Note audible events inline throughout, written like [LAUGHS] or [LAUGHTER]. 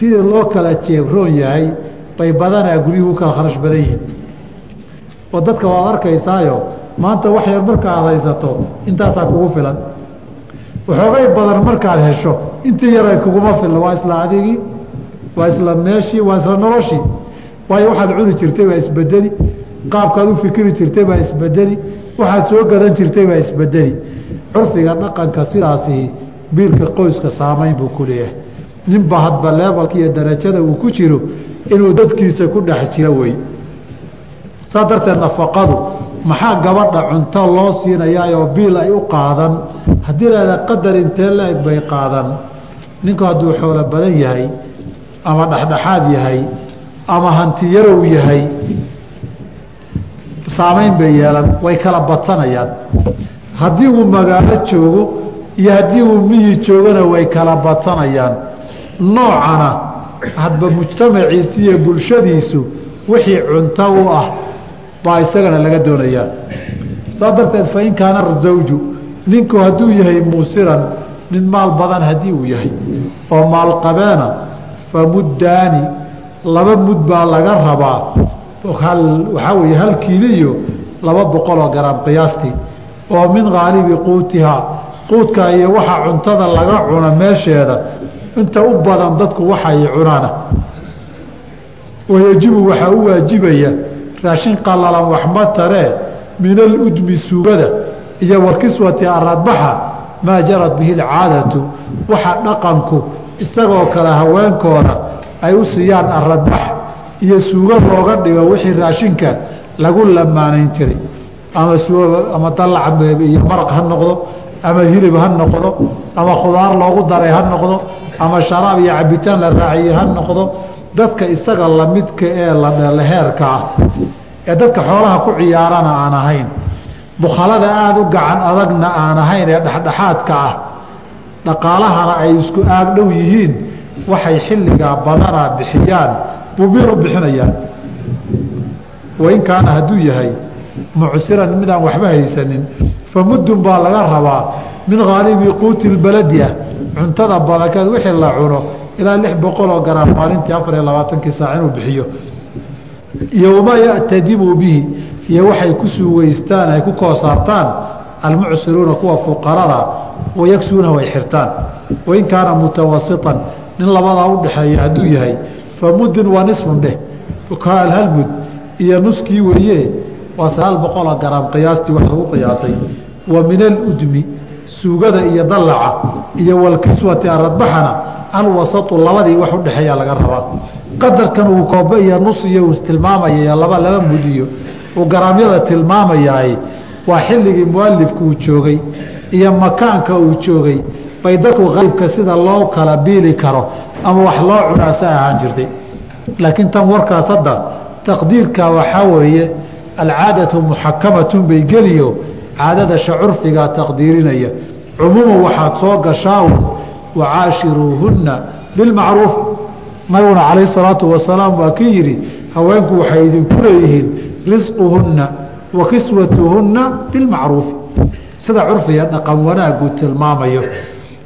sidii loo kala jeebroon yahay bay badanaa guryuhu u kala kharash badan yihiin. Oo dadka waad arkaysaayo maanta wax yar markaad haysato intaasaa kugu filan. Waxoogay badan markaad hesho intii yarayd kuguma filna waa isla adigii waa isla meeshii waa isla noloshii waayo waxaad cuni jirtay baa isbedeli qaabkaad u fikiri jirtay baa isbedeli waxaad soo gadan jirtay baa isbedeli curfiga dhaqanka sidaasi biilka qoyska saamayn buu ku leeyahay ninba hadba leebalka iyo darajada uu ku jiro inuu dadkiisa ku dhex jiro wey. Saa darteed nafaqadu maxaa gabadha cunto loo siinayaayoo biil ay u qaadan? Haddii lahada qadar intee la-eg bay qaadan. Ninku hadduu xoolo badan yahay ama dhexdhexaad yahay ama hantiyarow yahay saamayn bay yeelan way kala badsanayaan. Haddii uu magaalo joogo iyo haddii uu miyi joogona way kala badsanayaan noocana hadba mujtamaciisi iyo bulshadiisu wixii cunto u ah baa isagana laga doonayaa saa darteed fain kaana zawju ninku hadduu yahay muusiran nin maal badan haddii uu yahay oo maalqabeena famuddaani laba mud baa laga rabaa waxaa weeye hal kiiliyo laba boqoloo garaam qiyaastii oo min haalibi quutihaa quudka iyo waxa cuntada laga cuno meesheeda inta u badan dadku waxay cunaana wayajibu waxaa u waajibaya raashin qalalan waxma taree min aludmi suugada iyo wakiswati aradbaxa maa jarad bihi alcaadatu. Waxa dhaqanku isagoo kale haweenkooda ay u siiyaan aradbax iyo suugo looga dhigo wixii raashinka lagu lamaanayn jiray. Ama ama dalac iyo maraq ha noqdo ama hilib ha noqdo ama khudaar loogu daray ha noqdo ama sharaab iyo cabitaan la raaciyey ha noqdo dadka isaga lamidka ee laheerka ah ee dadka xoolaha ku ciyaarana aan ahayn. Bukhalada aada u gacan adagna aan ahayn ee dhexdhexaadka ah. Dhaqaalahana ay isku aag dhow yihiin waxay xilligaa badanaa bixiyaan bubiir u bixinayaan. Wain kaana hadduu yahay mucsiran midaan waxba haysanin fa muddun baa laga rabaa min haalibi quuti lbaladi ah cuntada badankeed wixii la cuno ilaa lix boqoloo garaam maalintii afar iyo labaatankii saac inuu bixiyo. Iyo wamaa ya'tadibu bihi iyo waxay ku suugeystaan ay ku koosaartaan almucsiruuna kuwa fuqarada wayagsuunahu ay xirtaan. Wain kaana mutawasiطan nin labadaa udhaxeeya hadduu yahay fa muddun waa nisfun dheh hal mud iyo nuskii weeye waa sagaal boqoloo garaam qiyaastii wax lagu qiyaasay. Wa min aludmi suugada iyo dallaca iyo walkiswati aradbaxana alwasatu labadii wax udhexeeya laga rabaa qadarkan uu koobe iyo nus iyo uu tilmaamaya laba laba mud iyo uu garaamyada tilmaamayaay waa xilligii mualifku uu joogay iyo makaanka uu joogay. Bay dadku qaybka sida loo kala biili karo ama wax loo cunaasa ahaan jirtay. Laakiin tan warkaas hadda taqdiirka waxaa weeye alcaadatu muxakamatun bay geliyo caadada shacurfigaa taqdiirinaya. Cumuuman waxaad soo gashaa un wacaashiruuhunna bilmacruuf. Nabiguna calayh salaatu wasalaam waa kii yidhi haweenku waxay idinku leeyihiin risquhunna wa kiswatuhunna bilmacruufi sida curfiga dhaqan wanaaguu tilmaamayo.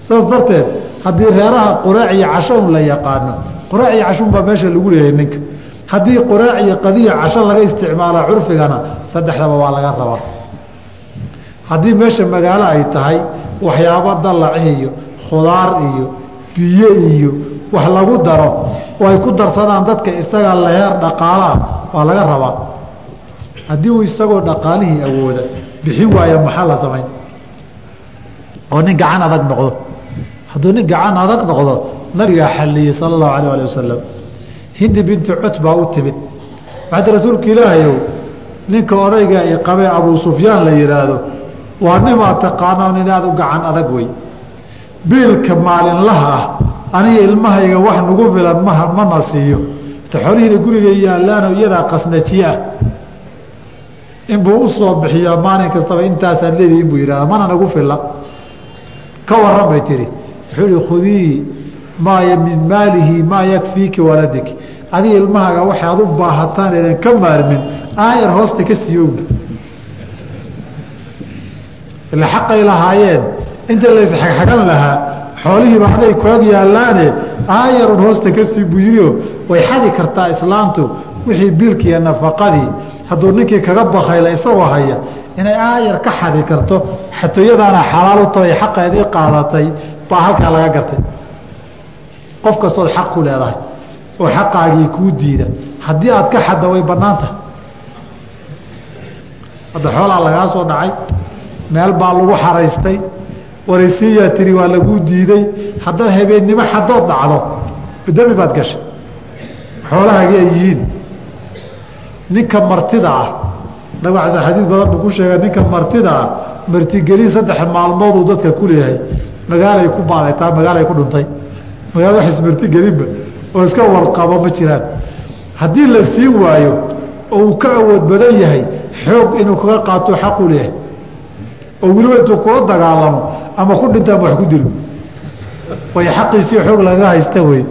Saas darteed haddii reeraha qoraac iyo casho un la yaqaano qoraac iyo casho unbaa meesha lagu leeyahay ninka. Haddii qoraac iyo qadiya casho laga isticmaala curfigana saddexdaba waa laga rabaa haddii meesha magaalo ay tahay waxyaabo dalac iyo khudaar iyo biyo iyo wax lagu daro oo ay ku darsadaan dadka isaga laheer dhaqaalaah waa laga rabaa. Haddii uu isagoo dhaqaalihii awooda bixin waaya maxaa la samayn? Oo nin gacan adag noqdo hadduu nin gacan adag noqdo nabigaa xalliyey sala allahu alah ali wasalam hindi bintu cot baa u timid. Waxaad rasuulka ilaahayow ninka odayga i qabee abuu sufyaan la yihaahdo waa nimaa taqaano nin aada u gacan adag wey biilka maalinlaha ah aniga ilmahayga wax nagu filan ma mana siiyo. Ta xolihiina guriga yaalaano iyadaa qasnajiye ah inbuu u soo bixiyaa maalin kastaba intaasaad leedihi inbuu yihahda mana nagu fila ka waran bay tihi wuxuu ihi khudii maa min maalihi maa yakfiiki waladik adiga ilmahaaga waxaad u baahataan eedan ka maarmin aayar hoosta ka siiyowna ila xaqay lahaayeen. Inta laysxagxagan lahaa xoolihiiba haday kuag yaalaane aayarun hoosta ka sii buyiriyo way xadi kartaa islaamtu wixii biilkiiyo nafaqadii. Hadduu ninkii kaga bakayla isagoo haya inay aayar ka xadi karto xatooyadaana xalaal u tahay xaqeedii qaadatay baa halkaa laga gartay. Qof kastood xaq ku leedahay oo xaqaagii kuu diida. Haddii aad ka xadda way bannaan tahay. Hadda xoolaa lagaa soo dhacay meel baa lagu xaraystay. Waraysiiyaa tiri waa laguu diiday. Haddaad habeennimo xadood dhacdo dami baad gashay. Xoolahaagii ay yihiin. Ninka martida ah nabig xasan xadiid badan buu ku sheega ninka martida ah martigelin saddex maalmooduu dadka ku leeyahay. Magaalay ku baadaytaa magaalay ku dhuntay magaala wax ismartigelinba oo iska warqabo ma jiraan. Haddii la siin waayo oo uu ka awood badan yahay xoog inuu kaga qaato xaqu leeyahay oo weliba intuu kula dagaalamo ama ku dhinta ama wax ku dilo way xaqiisii xoog laga haysta wey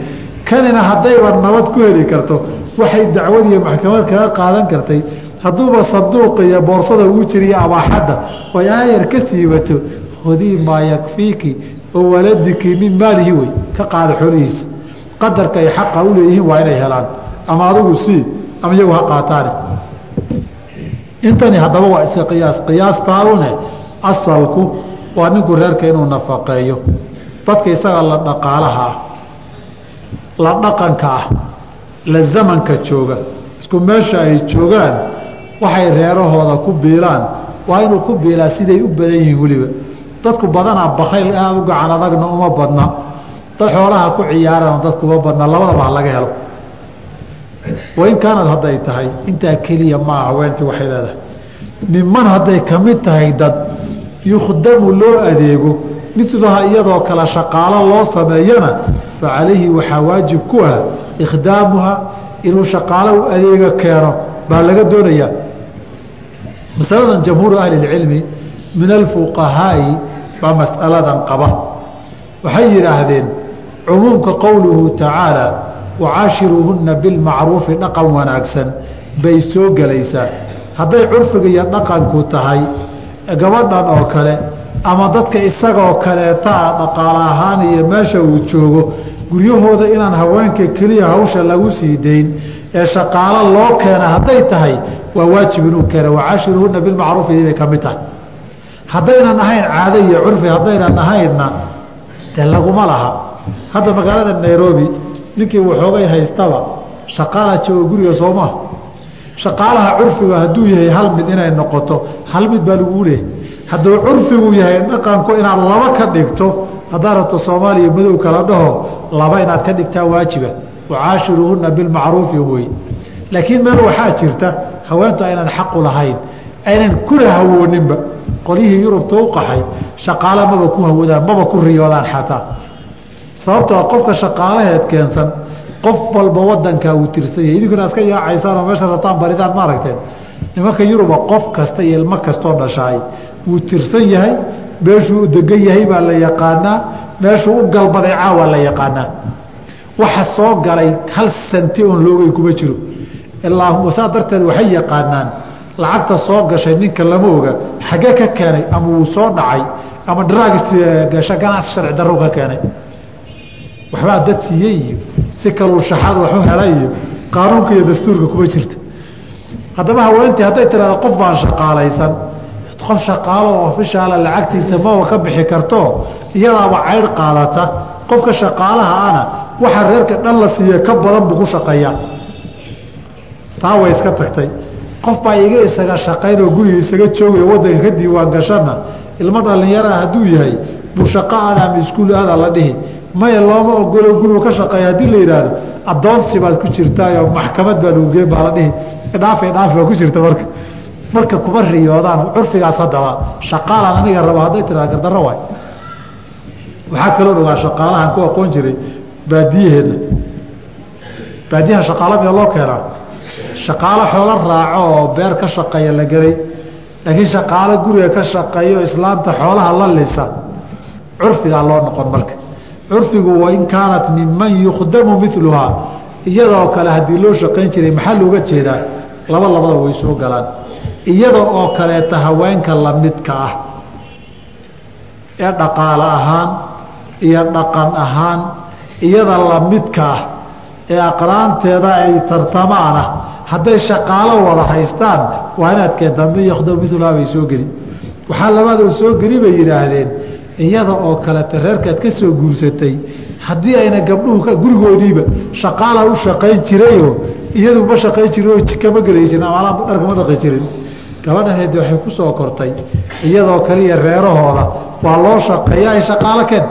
kanina haddayba nabad ku heli karto waxay dacwad iyo maxkamad kaga qaadan kartay. Hadduuba sanduuqa iyo boorsada ugu jiriyo abaaxadda oy aayar ka siibato khudii maa yakfiiki oo waladiki min maalihi wey ka qaada xoolihiisa qadarka ay xaqa u leeyihiin waa inay helaan. Ama adigu sii ama iyagu ha qaataane. Intani haddaba waa iska qiyaas. Qiyaastaaune asalku waa ninku reerka inuu nafaqeeyo. Dadka isaga la dhaqaalaha ah la dhaqanka ah la zamanka jooga isku meesha ay joogaan waxay reerahooda ku biilaan. Waa inuu ku biilaa siday u badan yihiin weliba. Dadku badanaa bakayl aada u gacan adagna uma badna. Dad xoolaha ku ciyaarana dadku uma badna labadaba ha laga helo. Wain kaanad hadday tahay intaa keliya maaha haweentii waxay leedahay. Niman hadday ka mid tahay dad yukhdamu loo adeego miluha iyadoo kale shaqaalo loo sameeyana fa calayhi waxaa waajib ku ah ikhdaamuha inuu shaqaalo u adeega keeno baa laga doonayaa. Masaladan jamhuuru ahli اcilmi min alfuqahaa'i baa mas'aladan qaba. Waxay yidhaahdeen cumuumka qowluhu tacaala wacaashiruuhunna bilmacruufi dhaqan wanaagsan bay soo gelaysaa. Hadday curfiga iyo dhaqanku tahay gabadhan oo kale ama dadka isagoo kaleetaa dhaqaale ahaan iyo meesha uu joogo guryahooda inaan haweenka keliya hawsha lagu sii dayn ee shaqaalo loo keena hadday tahay waa waajib inuu keena wacaashiruhunna bilmacruufi bay ka mid tahay. Haddaynan ahayn caado iyo curfi haddaynan ahaynna dee laguma laha. Hadda magaalada nairobi ninkii waxoogay haystaba shaqaala jooga guriga soomaa shaqaalaha curfiga hadduu yahay hal mid inay noqoto hal mid baa laguu leehay hadduu curfigu yahay dhaqanku inaad laba ka dhigto haddaad rabto soomaaliya madow kala dhaho laba inaad ka dhigtaa waajiba. Wacaashiruuhunna bilmacruufi wey laakiin meel waxaa jirta haweentu aynan xaqu lahayn aynan kuna hawooninba. Qolyihii yurubta u qaxay shaqaale maba ku hawadaan maba ku riyoodaan xataa. Sababtoo qofka shaqaalaheed keensan qof walba wadankaa uu tirsan yahay. Idinkuna iska yaacaysaan oo meesha rataan baridaan ma aragteen nimanka yuruba qof kasta iyo ilmo kastoo dhashaay wuu tirsan yahay meeshuu u degan yahay baa la yaqaanaa meeshuu u galbaday caawaa la yaqaanaa. Waxa soo galay hal santi oon loogay kuma jiro. Ilaahuma saa darteed waxay yaqaanaan lacagta soo gashay ninka lama oga xaggee ka keenay ama wuu soo dhacay ama dragis gasha ganacsi sharci darrow ka keenay. Waxbaa dad siiyey? iyo si kaluu shaxaad waxu helay iyo qaanuunka iyo dastuurka kuma jirta. Haddaba haweentii hadday tiraahdo qof baan shaqaalaysan qof shaqaalo ofishaala lacagtiisa maba ka bixi karto iyadaaba caydh qaadata. Qofka shaqaalaha ana waxa reerka dhan la siiye ka badan buu ku shaqeeyaa taa way iska tagtay. Qof baa iga isaga shaqayn oo guriga isaga joogaya wadanka ka diiwaan gashana ilmo dhallinyaraha hadduu yahay buu shaqo aada ama iskuul aada la dhihi maya looma ogolo gurigu ka shaqeeya haddii la yidhaahdo addoonsi baad ku jirtaayo maxkamad baa lagu geen baa la dhihi dhaafay dhaaf baa ku jirta marka. Marka kuma riyoodaan curfigaas haddaba shaqaalaan aniga rabo hadday tiraa gardarro waay. Waxaa kaloo dhogaa shaqaalahan ku aqoon jiray baadiyaheenna baadiyaha shaqaalo miya loo keenaa? Shaqaalo xoolo raaco oo beer ka shaqeeya la gelay. Laakiin shaqaalo guriga ka shaqeeyo islaamta xoolaha la lisa. Curfigaa loo noqon marka curfigu wain kaanat minman yukhdamu miluhaa iyadoo kale haddii loo shaqayn jiray maxaa looga jeedaa? Laba labada way soo galaan. Iyada oo kaleeta haweenka lamidka ah ee dhaqaale ahaan iyo dhaqan ahaan iyada lamidka ah ee aqraanteeda ay tartamaana hadday shaqaalo wada haystaan waa inaad keentaa min yakdo milhaa bay soo geli waxaa labaadoo soo geli bay yidhaahdeen iyada oo kaleta reerkaad ka soo guursatay haddii ayna gabdhuhu gurigoodiiba shaqaala u shaqayn jirayoo iyadu ma shaqayn jirin oo jikama gelaysin ama dharkama dhaqi jirin. Gabadhaheedi waxay ku soo kortay iyadoo kaliya reerahooda waa loo shaqeeya ay shaqaalo keen.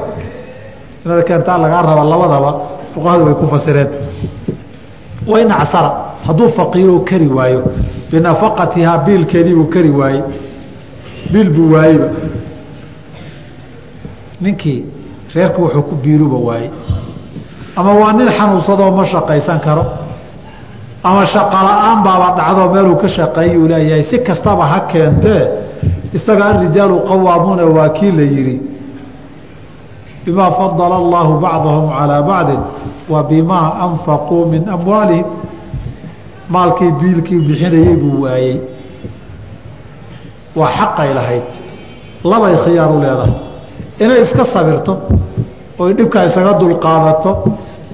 Inaad keentaa lagaa raba labadaba fuqahadu way ku fasireen. Wain acsara hadduu faqiiroo kari waayo binafaqatihaa biilkeediibuu kari waayey. Biil buu waayeyba ninkii reerku wuxuu ku biiluba waayey. Ama waa nin xanuunsadoo ma shaqaysan karo ama shaqala-aan baaba dhacdoo meeluu ka shaqeeyuu leeyahay si kastaba ha keentee isaga arijaalu qawaamuuna waa kii la yidhi bimaa fadala allaahu bacdahum calaa bacdin wa bimaa anfaquu min amwaalihim. Maalkii biilkii bixinayey buu waayey. Waa xaqay lahayd. Labay khiyaaru leedahay inay iska sabirto oy dhibkaa isaga dulqaadato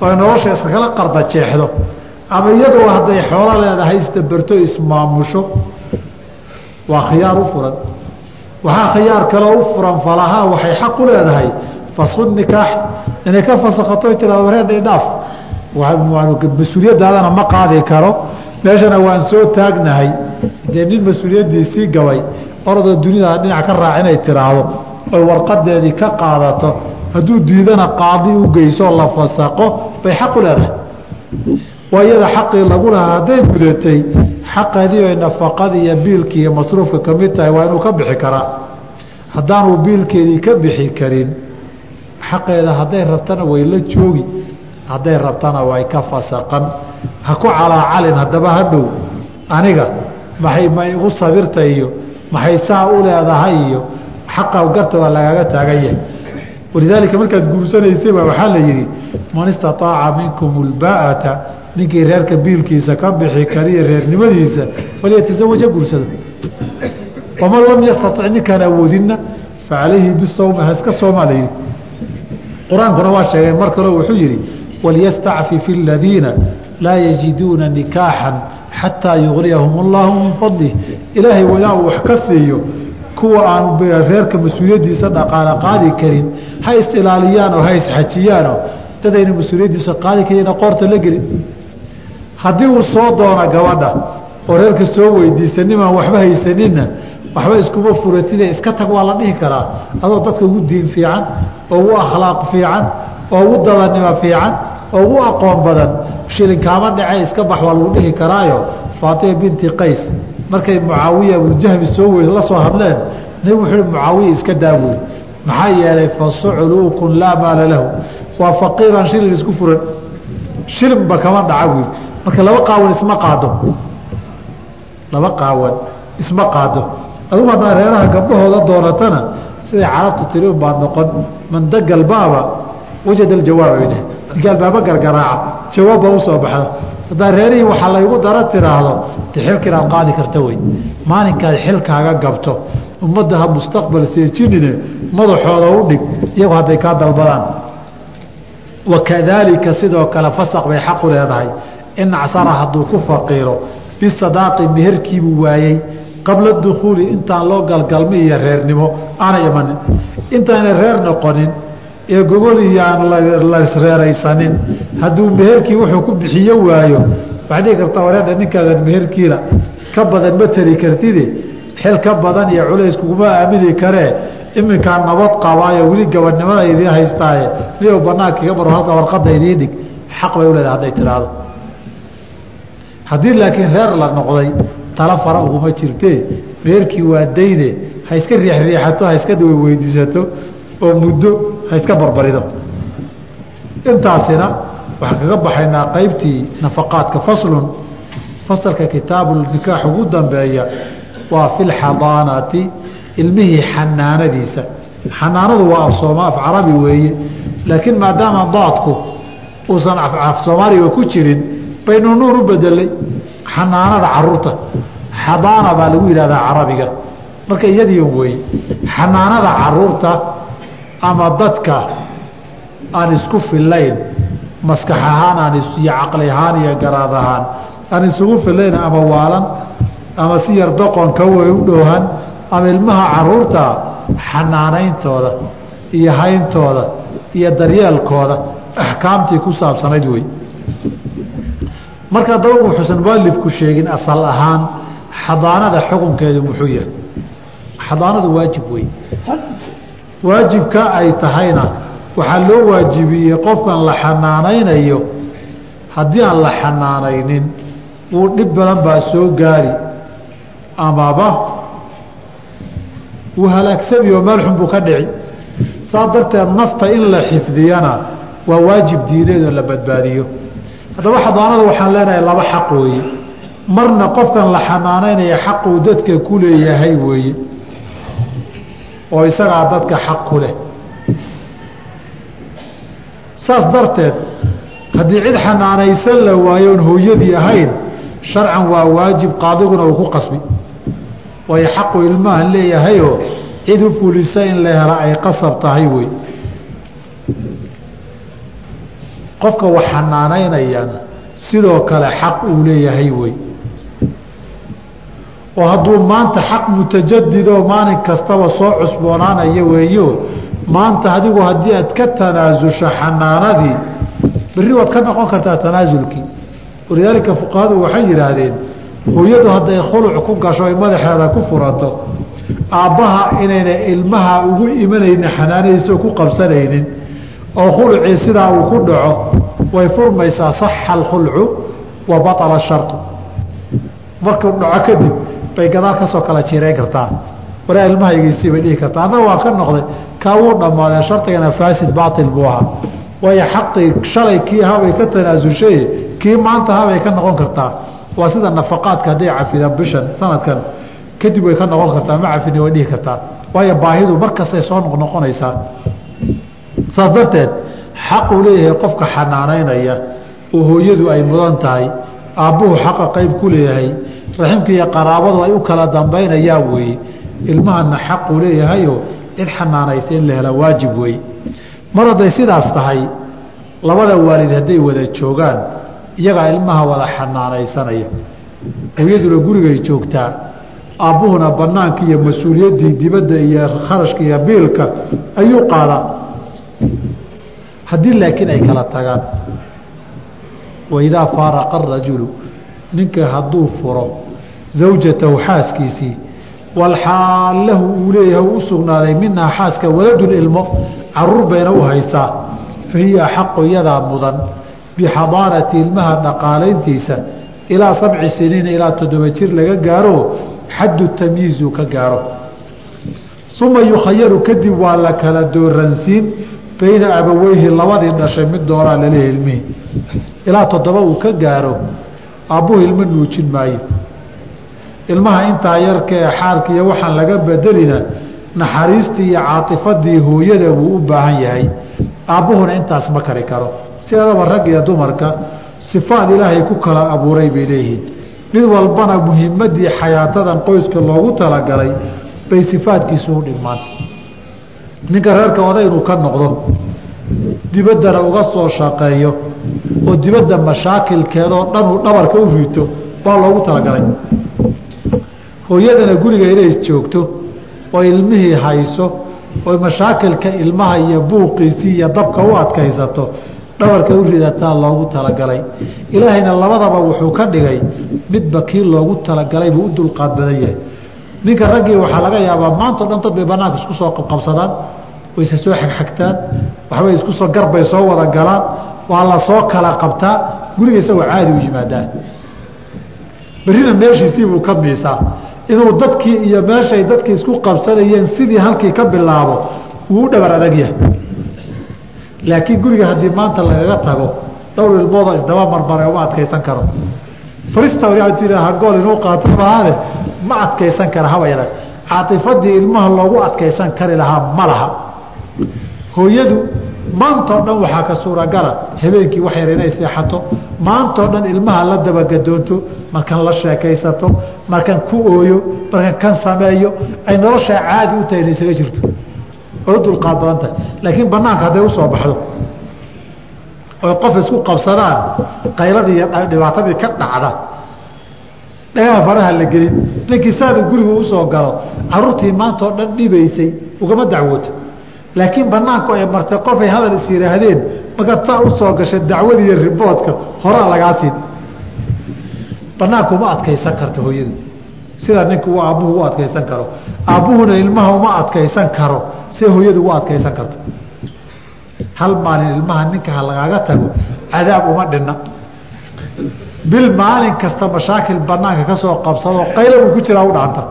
oy nolosha iskakala qarda jeexdo ama iyadoo hadday xoolo leedahay isdabarto ismaamusho waa khiyaar u furan. Waxaa khiyaar kaloo u furan falahaa waxay xaq u leedahay fasku nikaax. Inay ka fasakhato tirado wareerdhay dhaaf mas'uuliyaddaadana ma qaadi karo. Meeshana waan soo taagnahay. Dee nin mas'uuliyaddiisii gabay orodoo dunida dhinac ka raac inay tiraahdo oy warqadeedii ka qaadato. Hadduu diidana qaadi u geysoo la fasaqo bay xaq u leedahay. Waa iyada xaqii lagu lahaa hadday gudatay xaqeedii oy nafaqadii iyo biilkii iyo masruufka ka mid tahay waa inuu ka bixi karaa. Haddaanuu biilkeedii ka bixi karin xaqeeda hadday rabtana way la joogi hadday rabtana way ka fasaqan. Ha ku calaacalin haddaba hadhow aniga maxay ma igu sabirta iyo maxay saa u leedahay iyo xaqa garta waa lagaaga taagan yahay. Walidaalika markaad guursanaysayba waxaa la yidhi man istaaaca minkum ulbaa'ata ninkii reerka biilkiisa ka bixi kariya reernimadiisa falyatazawaja guursada. Waman lam yastatic ninkaan awoodinna facalayhi bisawmi ha iska soomaa la yidhi. Qur'aankuna waa sheegay mar kaleo wuxuu yidhi walyastacfif aladiina laa yajiduuna nikaaxan xataa yugniyahum allaahu min fadlih ilaahay walaa wax ka siiyo kuwa aan reerka mas'uuliyaddiisa dhaqaale qaadi karin ha is ilaaliyaanoo ha isxajiyaanoo dadayna mas'uuliyaddiisa qaadi karina qoorta la gelin. Haddii uu soo doono gabadha oo reerka soo weydiisa nimaan waxba haysaninna waxba iskuma furatide iska tag waa la dhihi karaa. Adoo dadka ugu diin fiican oo ugu akhlaaq fiican oo ugu dadanimo fiican oo ugu aqoon badan shilinkaama dhace iska bax waa lagu dhihi karaayo. Faatima binti qays markay mucaawiya abujahmi soo wey la soo hadleen nabigu wuxuu mucaawiya iska daabuy maxaa yeelay fa sucluukun laa maala lahu. Waa faqiiran shilin isku furan. Shilinba kama dhaca buy marka laba qaawan isma qaado. Laba qaawan isma qaado. Adugu haddaa reeraha gabdhahooda doonatana siday carabtu tiri unbaad noqon. Mandagalbaaba wajada aljawaab dheh digaalbaaba gargaraaca jawaab baa u soo baxda haddaa reerihii waxaa laygu dara tiraahdo de xilka inaad qaadi karta wey maalinkaad xilkaaga gabto ummadda ha mustaqbal seejinine madaxooda u dhig iyagu hadday kaa dalbadaan wakadaalika sidoo kale fasaq bay xaqu leedahay. In acsara hadduu ku faqiiro bisadaaqi meherkiibuu waayey qabla dukhuuli intaan loo galgalmi iyo reernimo aanay imanin. Intaana reer noqonin ee gogol iyo aan laisreeraysanin hadduu meherkii wuxuu ku bixiyo waayo waxaa dhihi karta wareedha ninkaadan meherkiina ka badan ma tari kartide. Xil ka badan iyo culays kuguma aamini karee iminkaa nabad qabaayo weli gabadhnimada idiin haystaaye. Niyow banaanka iga maro halka warqadda idiin dhig. Xaq bay u leedahay hadday tidhaahdo. Haddii laakiin reer la noqday tala fara uguma jirtee meherkii waa dayne. Ha iska riixriixato ha iska weydiisato oo muddo ha iska barbarido. Intaasina waxaan kaga baxaynaa qaybtii nafaqaadka faslun. Fasalka kitaabunikaax ugu dambeeya waa fi lxadaanati ilmihii xanaanadiisa. Xanaanadu waa af carabi weeye laakiin maadaama daadku uusan af soomaaliga ku jirin baynu nuun u bedelay xanaanada carruurta xadaana baa lagu yihahdaa carabiga. Marka iyadiiun weeye xanaanada carruurta ama dadka aan isku fillayn maskax ahaan aan iyo caqli ahaan iyo garaad ahaan aan isugu fillayn ama waalan ama si yar doqonka way u dhowhan ama ilmaha carruurta xanaanayntooda iyo hayntooda iyo daryeelkooda axkaamtii ku saabsanayd wey marka daba wuxuusan mualifku sheegin asal ahaan xadaanada xukunkeedu muxuu yahay? Xadaanadu waajib wey waajibka ay tahayna. Waxaa loo waajibiyey qofkan la xanaanaynayo. Haddii aan la xanaanaynin wuu dhib badan baa soo gaari. Amaba wuu halaagsami oo meel xun buu ka dhici. Saa darteed nafta in la xifdiyana waa waajib diineed oo la badbaadiyo. Haddaba xadaanada waxaan leenahay laba xaq weeye. Marna qofkan la xanaanaynaya xaquu dadka ku leeyahay weeye oo isagaa dadka xaq ku leh. Saas darteed haddii cid xanaanaysan la waayo oon hooyadii ahayn sharcan waa waajib qaadiguna uu ku qasbi. Waayo xaqu ilmahan leeyahayoo cid u fulisa in la hela ay qasab tahay wey. Qofka wax xanaanaynayana sidoo kale xaq uu leeyahay wey oo hadduu maanta xaq mutajadidoo maalin kastaba soo cusboonaanaya weeyo maanta adigu haddii aad ka tanaasusho xanaanadii berri waad ka noqon kartaa tanaasulkii walidaalika fuqahadu waxay yidhaahdeen hooyadu hadday khuluc ku gasho ay madaxeeda ku furato aabbaha inayna ilmaha ugu imanaynin xanaanadiisa ku qabsanaynin oo khulucii sidaa uu ku dhaco way furmaysaa saxa alkhulcu wa baطala shartu. Markuu dhaco kadib bay gadaal ka soo kala jireyn kartaa. Waraa ilmahaygiisii bay dhihi kartaa. Annaga waan ka noqday kaa wuu dhammaadee shardigana faasid baatil buu ahaa. Waayo xaqii shalay kii ahaabay ka tanaasushay kii maanta ahaabay ka noqon kartaa. Waa sida nafaqaadka hadday cafidaan bishan sanadkan kadib way ka noqon kartaa. Ma cafini way dhihi kartaa. Waayo baahidu mar kastay soo noqnoqonaysaa saas darteed xaquu leeyahay qofka xanaanaynaya oo hooyadu ay mudan tahay aabbuhu xaqa qayb ku leeyahay raximka iyo qaraabadu ay u kala dambaynayaan weeye ilmahana xaquu leeyahayoo cid xanaanaysa in la hela waajib weeye mar hadday sidaas tahay labada waalid hadday wada joogaan iyagaa ilmaha wada xanaanaysanaya. Hooyaduna gurigay joogtaa aabbuhuna banaanka iyo mas'uuliyaddii dibadda iyo kharashka iyo biilka ayuu qaadaa. Haddii laakiin ay kala tagaan waidaa faaraqa arajulu ninka hadduu furo zawjatahu xaaskiisii walxaal lahu uu leeyahay u sugnaaday minhaa xaaska waladun ilmo carruur bayna u haysaa fa hiya axaqu iyadaa mudan bixadaanati ilmaha dhaqaalayntiisa ilaa sabci siniina ilaa toddoba jir laga gaaro xaddu tamyiizu ka gaaro uma yukhayaru kadib waa la kala dooransiin bayna abaweyhi labadii dhashay mid dooraa laleeyahy ilmihii ilaa toddoba uu ka gaaro aabbuhu ilmo nuujin maayo ilmaha intaa yarkaee xaalka iyo waxaan laga bedelina naxariistii iyo caatifadii hooyada wuu u baahan yahay. Aabbuhuna intaas ma kari karo. Sideedaba rag iyo dumarka sifaad ilaahay ku kala abuuray bay leeyihiin. Mid walbana muhimadii xayaatadan qoyska loogu talagalay bay sifaadkiisu u dhigmaan. Ninka reerka oday inuu ka noqdo dibaddana uga soo shaqeeyo oo dibadda mashaakilkeedoo dhan uu dhabarka u riito baa loogu talagalay hooyadana guriga inay joogto oo ilmihii hayso oo mashaakilka ilmaha iyo buuqiisii iyo dabka u adkaysato dhabarka u ridataa loogu talagalay. Ilaahayna labadaba wuxuu ka dhigay midba kii loogu talagalay buu u dulqaad badan yahay. Ninka raggii waxaa laga yaabaa maantao dhan dad bay banaanka isku soo qabqabsadaan wayse soo xagxagtaan waxbay iskusoo garbay soo wada galaan waa la soo kala qabtaa guriga isagoo caadi u yimaadaa. Berrina meeshiisiibuu ka miisaa inuu dadkii iyo meeshay dadkii isku qabsanayeen sidii halkii ka bilaabo wuu dhabar adag yahay. Laakiin guriga haddii maanta lagaga tago dhowr ilmoodoo isdaba marmare uma adkaysan karo. Frista hagool inuu qaato mahaane ma adkaysan kara haba yara. Caatifadii ilmaha loogu adkaysan kari lahaa ma laha. Hooyadu maantao dhan waxaa ka suuragala habeenkii wax yar inay seexato maantao dhan ilmaha la dabagadoonto markan la sheekaysato markan ku ooyo markan kan sameeyo ay noloshaa caadi u tahay inay isaga jirto. Oo u dulqaad badan tahay. Laakiin banaanka hadday u soo baxdo oy qof isku qabsadaan qayladii iyo dhibaatadii ka dhacda dhagaha faraha la gelin ninkii saanu gurigu u soo galo caruurtii maanta oo dhan dhibaysay ugama dacwooto. Laakiin banaanku ay martay qofay hadal is yihaahdeen markaad saa u soo gasha dacwada iyo riboodka horaa lagaa siin banaanku uma adkaysan karto hooyadu. Sida ninku aabbuhu u adkaysan karo. Aabbuhuna ilmaha uma adkaysan karo. Sida hooyadu u adkaysan karto. Hal maalin ilmaha ninka ha lagaaga tago cadaab uma dhinna. Bil maalin kasta mashaakil banaanka ka qabsadoo qaylo uu ku jiraa u dhacanta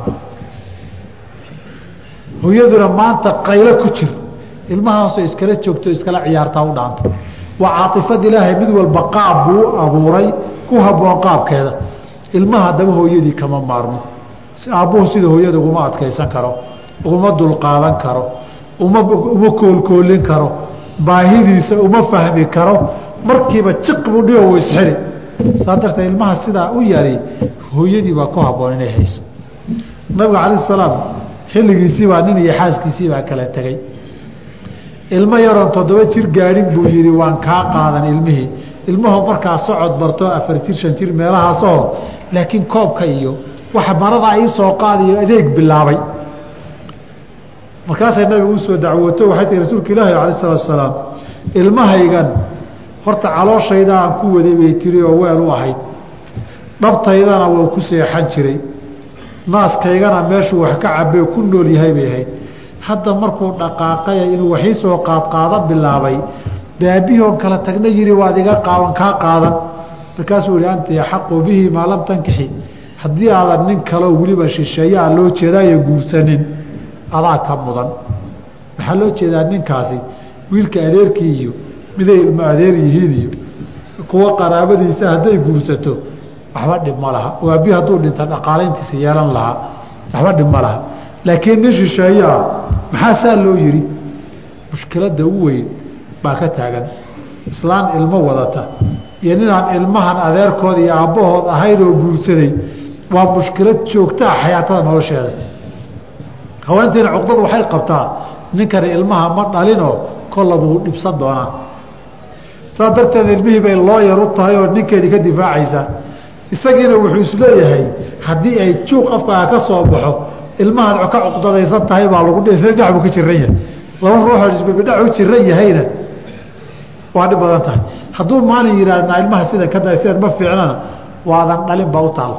hooyaduna maanta qaylo ku jir. Ilmahaasoo iskala joogto iskala ciyaartaa u dhacanta waa caaifad ilaahay mid walba qaab buu abuuray ku haboon qaabkeeda ilmaha haddaba hooyadii kama maarmo. Aabbuhu sida hooyada uguma adkaysan karo uguma dulqaadan karo uma uma koolkoolin karo baahidiisa uma fahmi karo markiiba jiq buu dhigo u isxiri saa darteed ilmaha sidaa u yari hooyadii baa ku haboon inay hayso. Nabiga calayh salaam xilligiisiibaa nin iyo xaaskiisii baa kala tegey ilmo yaroon toddoba jir gaadhin buu yidhi waan kaa qaadan ilmihii. Ilmaho markaa socod barto afar jir shan jir meelahaasoo laakiin koobka iyo waxa maradaa ii soo qaadayo adeeg bilaabay. Markaasay nabiga u soo dacwooto waxay tihi rasuulka ilaahi calayh salaatu asalaam ilmahaygan horta calooshayda aan ku waday bay tiri oo weel u ahayd. Dhabtaydana waa ku seexan jiray. Naaskaygana meeshuu wax ka cabee ku nool yahay bay ahayd. Hadda markuu dhaqaaqaya inuu waxii soo qaadqaada bilaabay oon kala tagna yiri waad iga qaawan kaa qaadan markaasuu yihi anta yaxaqu bihi maa lam tankixi. Haddii aadan nin kaleo weliba shisheeyaa loo jeedaayo guursanin adaa ka mudan. Maxaa loo jeedaa ninkaasi wiilka adeerkii iyo miday ilmo adeer yihiin iyo kuwa qaraabadiisa hadday guursato waxba dhib ma laha. Oo aabbihi hadduu dhinta dhaqaalayntiisa yeelan lahaa waxba dhib ma laha. Laakiin nin shisheeye ah maxaa saa loo yidhi? Mushkiladda u weyn baa ka taagan. Islaan ilmo wadata iyo ninaan ilmahan adeerkooda iyo aabbahood ahayn oo guursaday waa mushkilad joogtaa xayaatada nolosheeda. Haweentiina cuqdadu waxay qabtaa ninkani ilmaha ma dhalinoo kollaba uu dhibsan doonaa. Saa darteed ilmihii bay looyar u tahay oo ninkeedii ka difaacaysaa isagiina wuxuu is leeyahay haddii ay juuq afkaaga ka soo baxo ilmahaad ka cuqdadaysan tahay baa lagu isla dhinac buu ka jiran yahay? Laba ruuxoo isbibidhac u jiran yahayna waa dhib badan tahay hadduu maalin yidhaahna ilmaha sida ka da sidan ma fiicnana waadan dhalin baa u taal.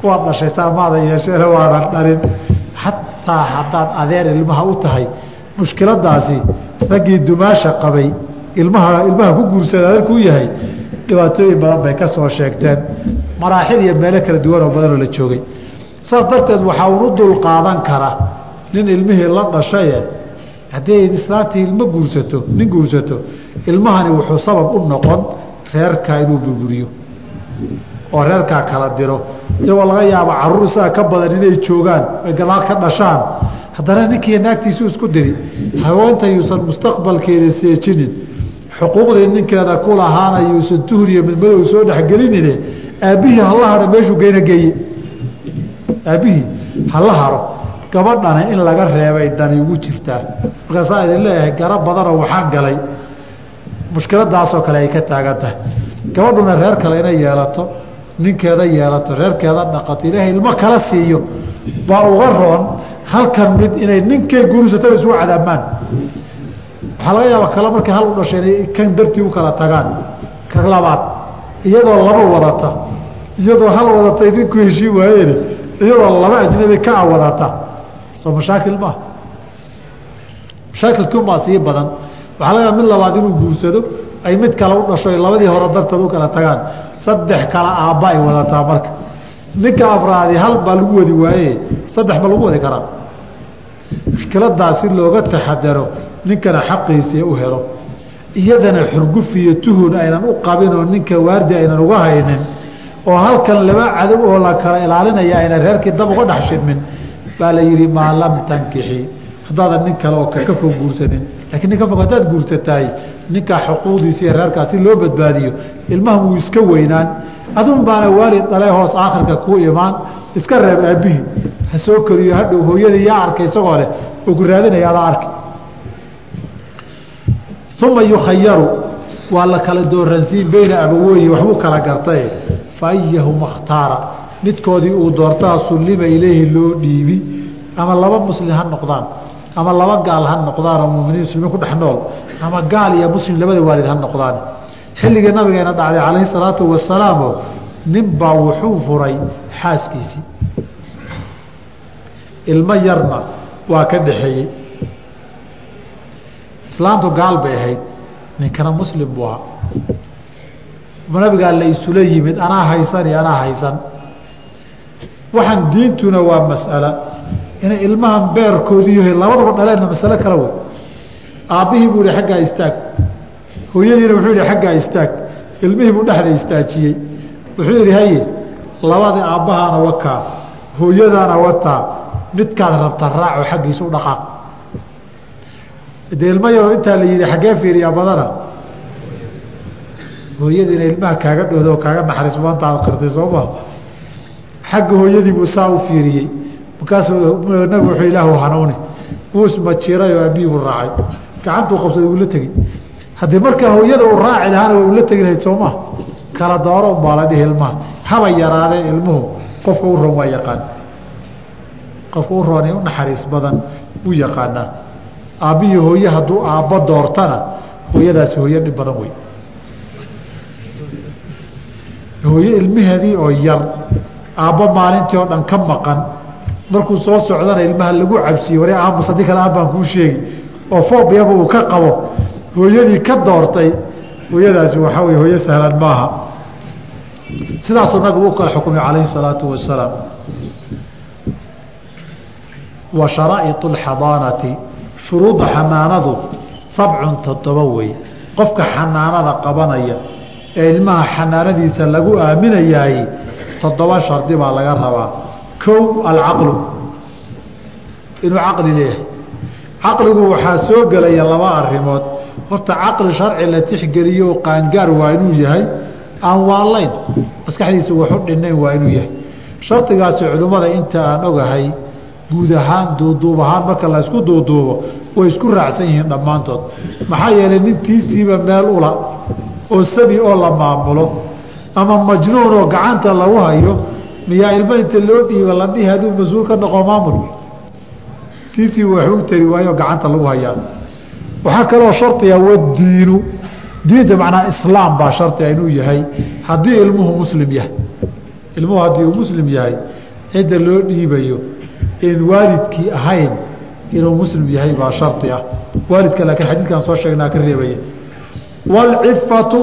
Kuwaad dhashay saamaada yeesheena waadan dhalin. Xataa haddaad adeer ilmaha u tahay mushkiladaasi raggii dumaasha qabay ilmaha ilmaha ku guursada adeerkuu yahay dhibaatooyin badan bay ka soo sheegteen. Maraaxil iyo meelo kala duwan oo badanoo la joogay. Saas darteed waxaa unu dul qaadan kara nin ilmihii la dhashaye haddii islaantii ilmo guursato nin guursato ilmahani wuxuu sabab u noqon reerkaa inuu burburiyo oo reerkaa kala diro. Iyagoo laga yaabo carruur isaga ka badan inay joogaan ay gadaal ka dhashaan haddana ninkiiyo naagtiisu isku diri haweenta yuusan mustaqbalkeeda seejinin xuquuqdii ninkeeda ku lahaana yuusan tuhur iyo midmadow soo dhexgelinine aabbihii hala haro meeshuu geyna geeye. Aabbihii hala haro gabadhana in laga reebay dani ugu jirtaa. Markaasaa idin leeyahay gara badanoo waxaan galay mushkiladaasoo kale ay ka taagan tahay gabadhuna reer kale inay yeelato ninkeeda yeelato reerkeeda dhaqato ilaahay ilmo kala siiyo. Baa uga roon halkan mid inay ninkay guursataba isugu cadaabmaan waxaa laga yaaba kale markay hal u dhashay inay kan dartii u kala tagaan. Ka labaad iyadoo laba wadata iyadoo hal wadatay ninku heshii waayeen iyadoo laba ajnabi kaa wadata. Soo mashaakil maaha. Mashaakilkumaa sii badan waxaa laga mid labaad inuu guursado ay mid kale u dhasho labadii hore darteed u kala tagaan. Saddex kala aabba ay wadataa marka. Ninka afraadi hal baa lagu wadi waaye saddex ma lagu wadi karaa. Mushkiladaas si looga taxadaro ninkana xaqiisii u helo. Iyadana xurguf iyo tuhun aynan u qabin oo ninka waardi aynan uga haynin oo halkan laba cadow oo la kala ilaalinaya aynan reerkii dab uga dhex shidmin baa la yidhi maa lam tankixi. Haddaadan nin kale oo kaka fog guursanin lakiin nin ka fog haddaad guursatahay ninkaa xuquuqdiisa iyo reerkaas si loo badbaadiyo ilmahan wuu iska weynaan. Adun baana waalid dhale hoos aakhirka ku imaan iska reeb aabbihii. Ha soo koriyo hadhow hooyadii yaa arkay isagoo leh ku raadinaya adaa uma yukhayaru waa la kala dooransiin beyna abaweyhi waxbuu kala gartaye fa ayahuma khtaara midkoodii uu doortaa sullima ileyhi loo dhiibi. Ama laba muslim ha noqdaan ama laba gaal ha noqdaan oo muminiin muslimiin ku dhex nool ama gaal iyo muslim labada waalid ha noqdaan. Xilligii nabigeena dhacday calayhi salaatu wasalaamo ninbaa wuxuu furay xaaskiisii. Ilmo yarna waa ka dhaxeeyey islaamtu gaal bay ahayd ninkana muslim buu ahaa. Nabigaa la isula yimid anaa haysan iyo anaa haysan. Waxaan diintuna waa mas'ala inay ilmahan beerkoodiiyo labadaba dhaleenna masalo kala wey. Aabbihii buu ihi xaggaa istaag. Hooyadiina wuxuu yihi xaggaa istaag. Ilmihii buu dhexda istaajiyey. Wuxuu yidhi haye labadii aabbahaana wakaa hooyadaana wataa midkaad rabta raaco xaggiisa u dhaqaaq dee ilmo yaroo intaa la yidhi xaggee fiiriyaa badana? Hooyadiina ilmaha kaaga dhoodo oo kaaga naxariis maanta qirtay soo maa xagga hooyadii buu saa u fiiriyey markaasuu nabigu wuxuu ilaahu hanuuni. Wuu ismajiiray oo aabihii buu raacay. Gacantuu qabsaday wuu la tegey. Haddii markaa hooyada uu raaci lahaana waa ula tegi lahayd soomaa kala dooro unbaa la dhihi ilmaha. Haba yaraadee ilmuhu qofka u roon waa yaqaan. Qofka u roon ee u naxariis badan wuu yaqaanaa. Aabbihii hooye hadduu aabbo doortana hooyadaasi hooyo dhib badan wey. Hooye ilmaheedii oo yar aabbo maalintii oo dhan ka maqan markuu soo socdana ilmaha lagu cabsiye ware aamus haddii kale aabbaan kuu sheegi oo foobiyaba uu ka qabo hooyadii ka doortay hooyadaasi waxaa wey hooyo sahlan maaha. Sidaasuu nabigu u kala xukumay calayhi salaatu wasalaam. Wa sharaa'iط اlxadaanati shuruudda xanaanadu sabcun toddoba wey qofka xanaanada qabanaya ee ilmaha xanaanadiisa lagu aaminayaay toddoba shardi baa laga rabaa kow alcaqlu. Inuu caqli leeyahay. Caqligu waxaa soo gelaya laba arimood horta caqli sharci la tixgeliyo qaangaar waa inuu yahay aan waalayn. Maskaxdiisa waxu dhinayn waa inuu yahay. Shardigaasi culimmada inta aan ogahay guud ahaan duuduub ahaan marka la isku duuduubo way isku raacsan yihiin dhammaantood. Maxaa yeelay nintiisiiba meel ula oo sabi oo la maamulo ama majnuun oo gacanta lagu hayo miyaa ilmo inta loo dhiiba la dhihi hadduu mas'uul ka noqo maamul. Tiisii wax u tari waayo gacanta lagu hayaa. Waxaa kaloo shardiga wadiinu diinta macnaa islaam baa shardiga inuu yahay. Haddii ilmuhu muslim yahay ilmuhu haddii uu muslim yahay cidda loo dhiibayo in waalidkii ahayn inuu muslim yahay baa shardi ah. Waalidka laakiin xadiidkan soo sheegnaa ka reebaya. Waalcifatu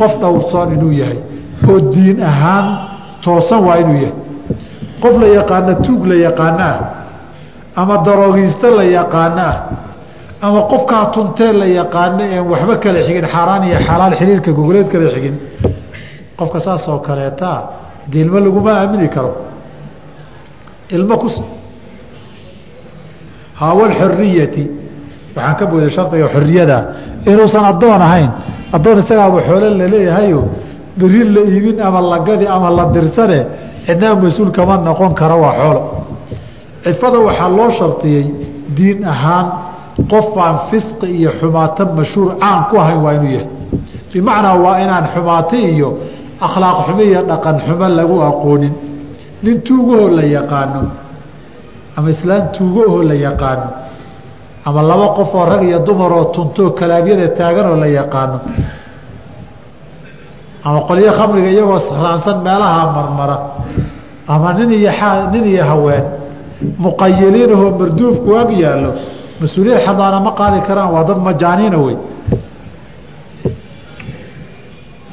qof dhowrsoon inuu yahay. Oo diin ahaan toosan waa inuu yahay. Qof la yaqaana tuug la yaqaano ah ama daroogiiste la yaqaano ah ama qofkaa tuntee la yaqaano een waxba kala xigin xaaraan iyo xalaal xiriirka gogoleed kala xigin qofka saas kaleetaa dee ilmo laguma aamini karo. Ilmo ku hawalxoriyati waxaan ka booday shardiga xoriyada inuusan addoon ahayn addoon isagaaba xoolo laleeyahayo beri la iibin ama lagadi ama la dirsane cidnaa mas'uul kama noqon karo waa xoolo. Cifada waxaa loo shardiyey diin ahaan qof aan fisqi iyo xumaato mashhuur caan ku ahayn waa inuu yahay. Bimacnaa waa inaan xumaato iyo akhlaaq xumo iyo dhaqan xumo lagu aqoonin. Nin tuugahoo la yaqaano ama islaan tuugaahoo la yaqaano ama laba qof oo rag iyo dumaroo tuntoo kalaabyada taaganoo la yaqaano ama qolyo khamriga iyagoo raansan meelaha marmara. Ama nin iyo nin iyo haween. Muqayiliinahoo marduufku ag yaallo. Mas'uuliyad xadaana ma qaadi karaan waa dad majaaniina wey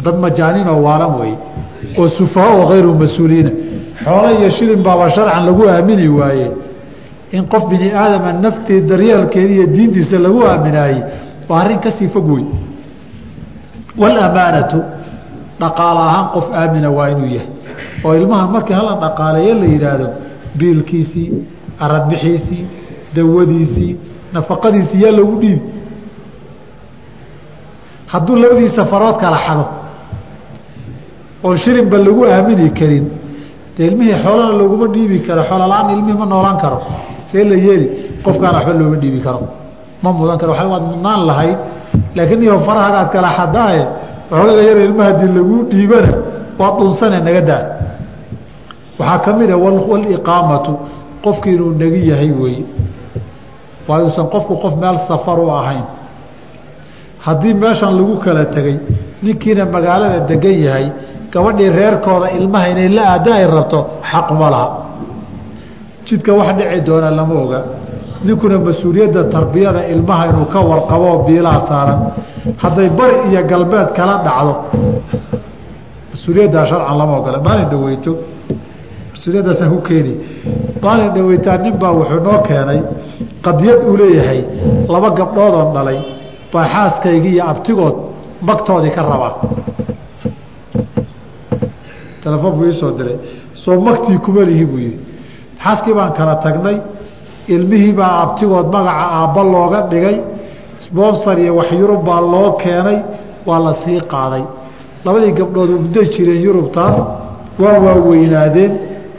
dad majaaniinoo waalan wey oo sufaha oo hayru mas'uuliina xoolo iyo shilin baaba sharcan lagu aamini waaye. In qof bini aadama naftii daryeelkeeda iyo diintiisa lagu aaminaayey waa arrin ka sii fog wey waalamaanatu dhaqaale ahaan qof aamina waa inuu yahay. Oo ilmaha markii hala dhaqaaleeyo la yidhaahdo biilkiisii aradbixiisii dawadiisii nafaqadiisii yaa loogu dhiibi hadduu labadiisa farood kala xado oon shilinba lagu aamini karin de ilmihii xoolana looguma dhiibi karo xoolola-aan ilmihii ma noolaan karo see la yeeli qofkaan waxba looma dhiibi karo. Ma mudan karo waad mudnaan lahayd laakiin iyo farahagaad kala xadaaye waxoogaga yar ilma haddii laguu dhiibana waa dhunsane naga daa. Waxaa ka mid a waliqaamatu qofki inuu nagi yahay weeye waa uusan qofku qof meel safar u ahayn. Haddii meeshan lagu kala tegey ninkiina magaalada degan yahay gabadhii reerkooda ilmaha inay la aada ay rabto xaquma laha. Jidka wax dhici doona lama oga ninkuna mas'uuliyadda tarbiyada ilmaha inuu ka warqabo biilaha saaran. Hadday bari iyo galbeed kala dhacdo mas'uuliyaddaa sharcan lama ogola. Maalin dhaweyto. Mas'uuliyaddaasaan ku keeni. Maalin dhaweytaa nin baa wuxuu noo keenay qadiyad uu leeyahay laba gabdhoodoon dhalay baa xaaskaygii iyo abtigood magtoodii ka rabaa. Telefoon buu iisoo diray. Soo magtii kuma lihi buu yihi xaaskii baan kala tagnay ilmihii baa abtigood magaca aabba looga dhigay sponsor iyo wax yurub baa loo keenay waa la sii qaaday. Labadii gabdhood muddo jireen yurubtaas waa waaweynaadeen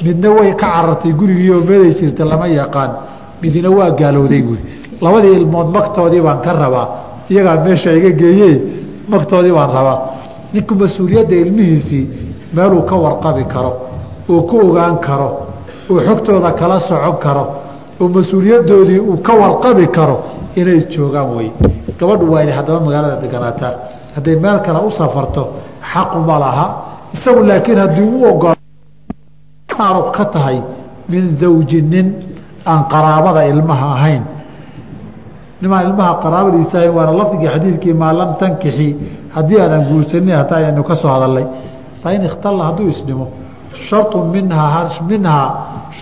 midna way ka carartay gurigiioo meeday jirta lama yaqaan. Midina waa gaalowday buui labadii ilmood magtoodii baan ka rabaa iyagaa meesha iga geeye magtoodii baan rabaa. Ninku mas'uuliyadda ilmihiisii meeluu ka warqabi karo oo ku ogaan karo oo xogtooda kala socon karo oo mas'uuliyadoodii uu ka warqabi karo inay joogaan wey gabadhu waa inay haddaba magaalada deganaataa. Hadday meel kale u safarto xaquma laha. Isagu laakiin haddii u ogol aaruq ka tahay min zawji nin aan qaraabada ilmaha ahayn. Nimaan ilmaha qaraabadiisa ahayn waana lafdigii xadiidkii maa lam tankixi. Haddii aadan guursanin hataa aynu ka soo hadalnay fain ikhtalla hadduu isdhimo sharun minhaa minhaa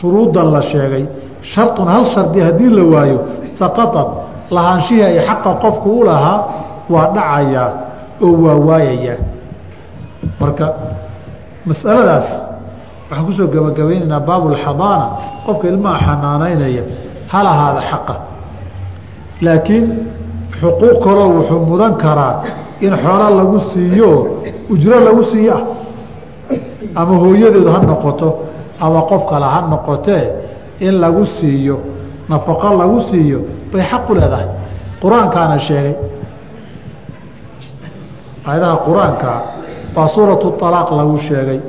shuruudan la sheegay sharun hal shardi haddii la waayo saqaطad lahaanshihii ay xaqa qofku u lahaa waa dhacayaa oo waa waayayaa marka masaladaas waxaan ku soo gabagabaynaynaa baabulxadaana qofka ilmaha xanaanaynaya hal ahaada xaqa. Laakiin xuquuq kaloo wuxuu mudan karaa in xoolo lagu siiyo ujro lagu siiyo ama hooyadeedu ha noqoto ama qof kale ha noqotee in lagu siiyo nafaqo lagu siiyo bay xaq u leedahay. Qur'aankaana sheegay. Aayadaha qur'aanka baa suuratu alaaq lagu sheegay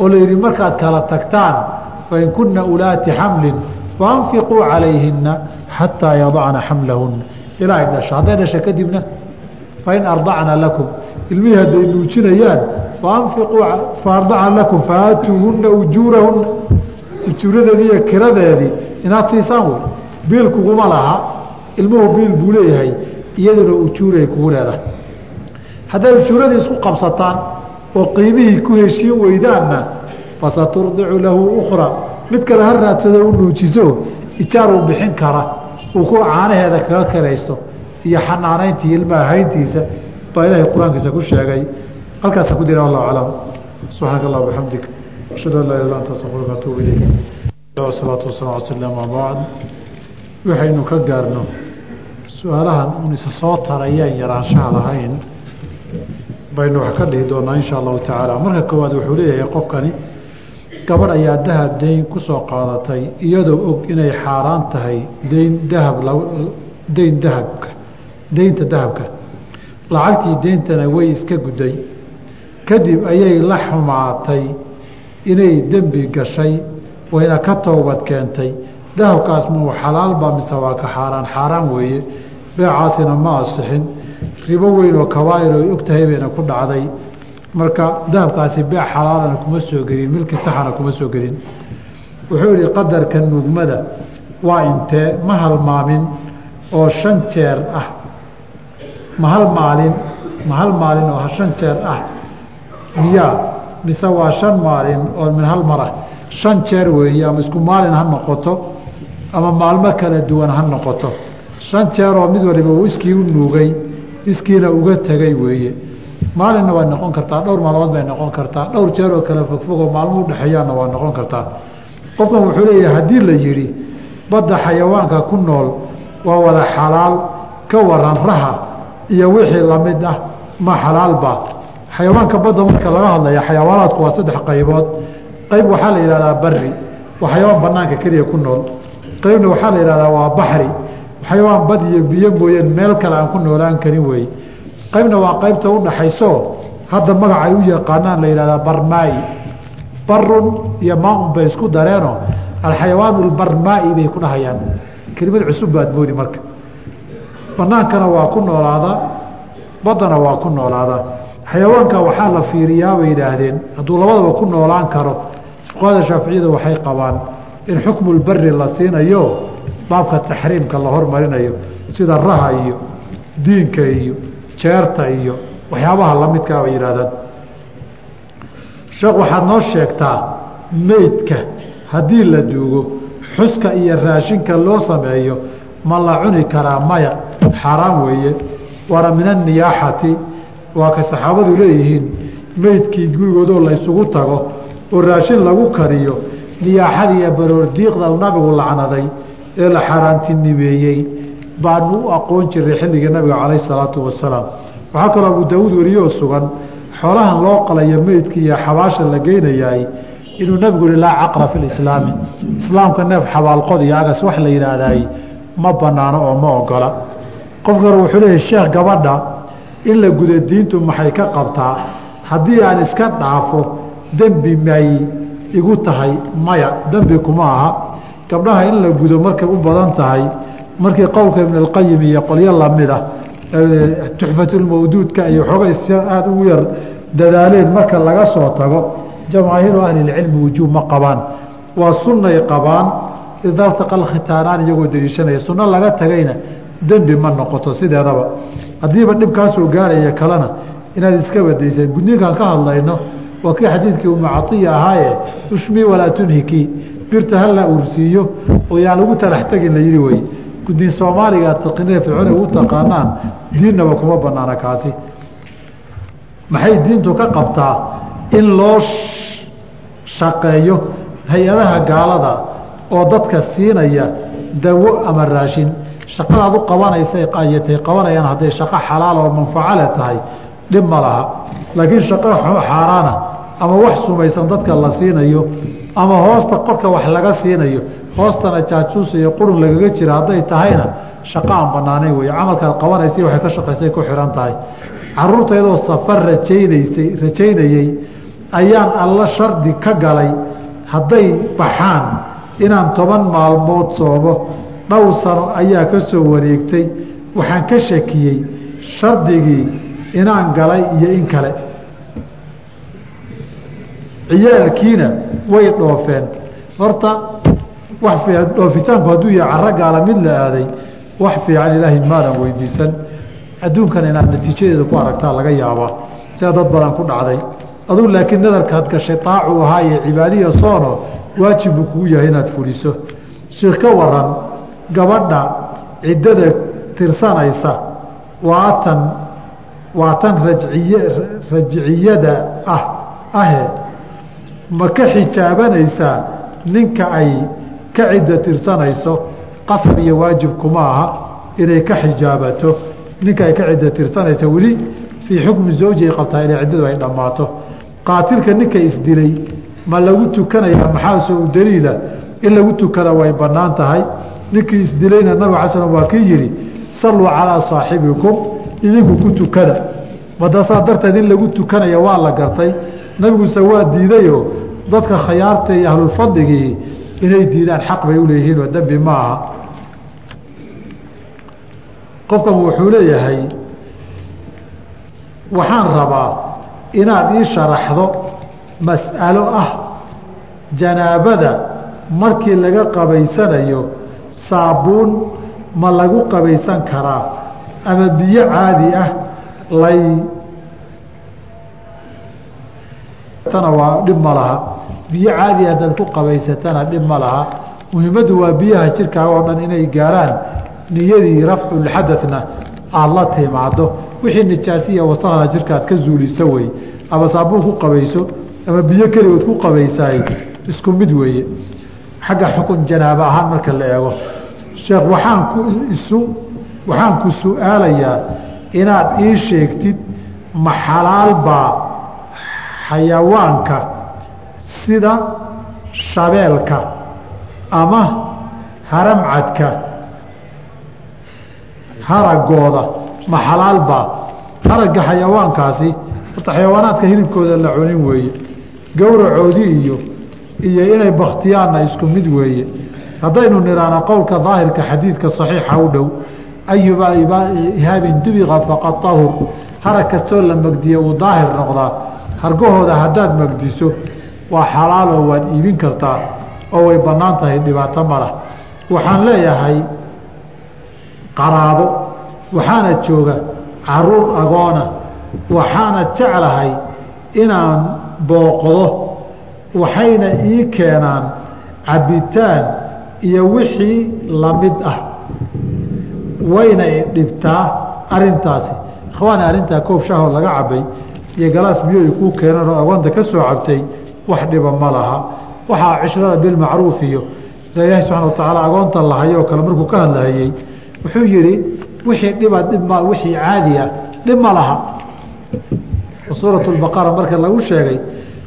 oo la yidhi markaad kala tagtaan fain kuna ulaati xamlin faanfiquu calayhina xataa yadacna xamlahuna ilaa dhasho hadday dhasho kadibna fain ardacna lakum. Ilmihii hadday nuujinayaan faanfiquu faardacna lakum faatuuhuna ujuurahuna ujuuradeedii iyo kiradeedii inaad siisaan wey biil kuguma laha ilmuhu biil buu leeyahay iyaduna ujuuray kugu leedahay. Hadday ujuuradii isku qabsataan oo qiimihii ku heshiin weydaanna fasaturdicu lahu ukra mid kale ha raadsado u ijaar uu bixin kara uu ku caanaheeda kaga karaysto iyo xanaanayntii ilmaha hayntiisa baa ilaahay qur'aankiisa ku sheegay. Halkaasa ku dira wallahu aclam subxaanaka allah bixamdik ashhadu an laa ilah anta astafiruka atuubu ilayk wasalaatu wasalam ala slam ama bacd waxaynu ka gaarno su'aalahan un isa soo tarayaan yaraanshaha lahayn baynu wax ka dhihi doonaa insha allahu tacaala marka koowaad wuxuu leeyahay qofkani gabadh ayaa dahab dayn ku soo qaadatay iyadoo og inay xaaraan tahay dayn dahab dayn dahabka daynta dahabka lacagtii deyntana way iska gudday kadib ayay la xumaatay inay dembi gashay wayna ka toobad keentay. Dahabkaas muu xalaalba mise waa ka xaaraan? Xaaraan weeye. Beecaasina ma asixin. Ribo weyn oo kabaa'ir oy og tahay bayna ku dhacday. Marka dahabkaasi beec xalaalana kuma soo gelin milki saxana kuma soo gelin. Wuxuu yihi qadarka nuugmada waa intee ma halmaamin oo shan jeer ah. Ma hal maalin ma hal maalin oo shan jeer ah. Miyaa mise waa shan maalin oo min hal mar ah. Shan jeer weeye ama isku maalin ha noqoto ama maalmo kala duwan ha noqoto. Shan jeer oo mid waliba uu iskii u nuugay iskiina uga tegay weeye. Maalinna way noqon kartaa dhowr maalmood bay noqon kartaa dhowr jeer oo kale fogfogoo maalmo udhexeeyaanna waa noqon kartaa. Qofkan wuxuu leeyahay haddii la yidhi badda xayawaanka ku nool waa wada xalaal ka waran raha iyo wixii la mid ah ma xalaalba xayawaanka badda marka laga hadlaya xayawaanaadku waa saddex qaybood. Qayb waxaa la yidhahdaa bari waa xayawaan banaanka keliya ku nool. Qaybna waxaa la yidhahdaa waa baxri xayawaan bad iyo biyo mooyeen meel kale aan ku noolaan karin weeye. Qaybna waa qaybta udhaxayso hadda magac ay u yaqaanaan la yihahdaa barmaai barun iyo maaun bay isku dareeno alxayawaan lbarmaai bay ku dhahayaan. Kelimad cusub baad moodi marka. Banaankana waa ku noolaadaa baddana waa ku noolaadaa xayawaanka waxaa la fiiriyaa bay yidhaahdeen. Hadduu labadaba ku noolaan karo fuqahada shaaficiyada waxay qabaan in xukmulberi la siinayo baabka taxriimka la hormarinayo sida raha iyo diinka iyo jeerta iyo waxyaabaha lamidkaa bay yidhahdaan sheekh waxaad noo sheegtaa meydka haddii la duugo xuska iyo raashinka loo sameeyo ma la cuni karaa maya? Xaaraan weeye. Waana min anniyaaxati waa ka saxaabadu leeyihiin meydkii gurigoodoo la ysugu tago oo raashin lagu kariyo niyaaxadiiyo baroordiiqda nabigu lacnaday ee la xaaraantinimeeyey baanu u aqoon jiray xilligii nabiga calayh salaatu wasalaam. Waxaa kaloo abu daawuud wariyoo sugan xoolahan loo qalayo meydka iyo xabaasha la geynayaay inuu nabigu yihi laa caqra fi lislaami islaamka neef xabaalqod iyo agas wax la yidhaahdaay ma banaano oo ma ogola. Hore wuxuu leeyahy sheekh gabadha in la guda diintu maxay ka qabtaa? Haddii aan iska dhaafo dembi may igu tahay maya. Dembi kuma aha. Gabdhaha in la gudo markay u badan tahay markii qowlka ibn alqayim iyo qolyo lamida tuxfatulmawduudka iyo xooga aada ugu yar dadaaleen marka laga soo tago jamaahiiru ahlilcilmi wujuub ma qabaan. Waa sunnay qabaan. Idaartaqa khitaanaan iyagoo daliishanaya. Sunno laga tagayna dembi ma noqoto sideedaba haddiiba dhibkaasoo gaaraya kalena inaad iska badaysa gudniinkaan ka hadlayno waa kii xadiidkii umacaiya ahaaye ushmii walaa tunhiki birta hala ursiiyo oo yaan lagu talax tegin la yihi wey gudniin soomaaliga taqinida fircoon u taqaanaan diinnaba kuma banaana kaasi. Maxay diintu ka qabtaa in loo shaqeeyo hay'adaha gaalada oo dadka siinaya dawo ama raashin shaqadaad u qabanaysa ayatay qabanayaan hadday shaqo xalaal oo manfacole tahay dhib ma laha. Laakiin shaqo xaaraana ama wax sumaysan dadka la siinayo ama hoosta qofka wax laga siinayo hoostana jaajuus iyo qurun lagaga jira hadday tahayna shaqo aan banaanayn wey camalkaad qabanaysa waxay ka shaqaysay ku xihan tahay. Caruurtaydoo safar rajaynaysay rajaynayey ayaan alla shardi ka galay hadday baxaan inaan toban maalmood soomo dhowr sano ayaa ka soo wareegtay. Waxaan ka shakiyey shardigii inaan galay iyo in kale. Ciyaalkiina way dhoofeen. Horta dhoofitaanku hadduu yahay caro mid la aaday wax fiican ilaahay maadan weydiisan. Adduunkan inaad natiijadeeda ku aragtaa laga yaabaa. Sida dad badan ku dhacday. Aduu laakiin nadarkaad gashay aacu ahaa iyo cibaadiya soono waajib buu kugu yahay inaad fuliso. Sheikh ka waran gabadha ciddada tirsanaysa waa tan waa tan rajiy rajciyada ah ahe ma ka xijaabanaysaa ninka ay ka cidda tirsanayso qasab iyo waajib kuma aha inay ka xijaabato. Ninka ay ka cidda tirsanaysa weli fii xukmi zawji ay qabtaa inay ciddadu ay dhammaato. Qaatilka ninka isdilay ma lagu tukanayaa maxaase u daliila? In lagu tukada way bannaan tahay ninkii isdilayna nabig ala slam waa kii yihi salluu calaa saaxibikum idinku ku tukada madasaa darteed in lagu tukanaya waa la gartay. Nabiguse waa diidayoo dadka khayaarta iyo ahlulfadligii inay diidaan xaq bay u leeyihiin oo dembi ma aha. Qofkan wuxuu leeyahay waxaan rabaa inaad ii sharaxdo mas'alo ah janaabada markii laga qabaysanayo saabuun ma lagu qabaysan karaa ama biyo caadi ah lay tana waa dhib ma laha. Biyo caadi haddaad ku qabaysatana dhib ma laha. Muhiimaddu waa biyaha jirkaaga oo dhan inay gaaraan niyadii rafculxadana aada la timaado wixii nijaasiya wasaqda jirkaad ka zuuliso wey ama saabuun ku qabayso ama biyo keligood ku qabaysaay isku mid weeye. Xagga xukun janaabo ahaan marka la eego sheekh waxaan ku isu waxaan ku su'aalayaa inaad ii sheegtid ma xalaal baa xayawaanka sida shabeelka ama haramcadka haragooda. Ma xalaalbaa haragga xayawaankaasi horta xayawaanaadka hilibkooda la cunin weeye gowracoodii iyo iyo inay baktiyaanna isku mid weeye haddaynu niraana qowlka daahirka xadiidka saxiixa u dhow ayuba ihaabin dubiqa faqad tahur harag kastoo la magdiye uu daahir noqdaa. Hargahooda haddaad magdiso waa xalaaloo waad iibin kartaa oo way bannaan tahay dhibaato malah waxaan leeyahay qaraabo waxaana jooga carruur agoona waxaana jeclahay inaan booqdo waxayna ii keenaan cabitaan iyo wixii la mid ah. Wayna dhibtaa arintaasi ikhwaani arrintaa koob shaahoo laga cabay iyo galaas biyo kuu keenan oo agoonta ka soo cabtay wax dhiba ma laha. Waxaa cishrada bilmacruuf iyo ilaahi subxana watacaala agoonta lahayo kale markuu ka hadlahayey wuxuu yihi wixii dhiba dhib ma wixii caadi ah dhib ma laha. Suurat lbaqara marka lagu sheegay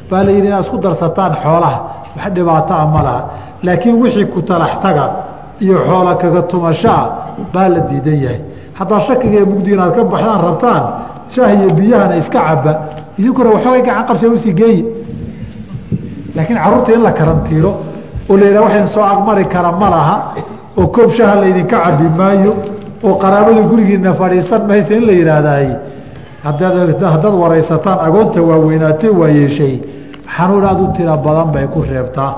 baa la yidhi inaad isku darsataan xoolaha wax dhibaato ah ma laha laakiin wixii ku talaxtaga iyo xoola kaga tumashaa baa la diidan yahay. Haddaa shakiga mugdi inaad ka baxdaan rabtaan shaah iyo biyahana iska caba idinkuna waxoogay gacan qabsa u sii geeyi. Laakiin carruurta in la karantiilo oo la yidhaha waxayn soo agmari kara ma laha oo koob shaha laydinka cabi maayo oo qaraabada gurigiina fadhiisan maysa in la yidhaahdaay. Haddaad waraysataan agoonta waaweynaatee waayeeshay xanuun aada u tira badan bay ku reebtaa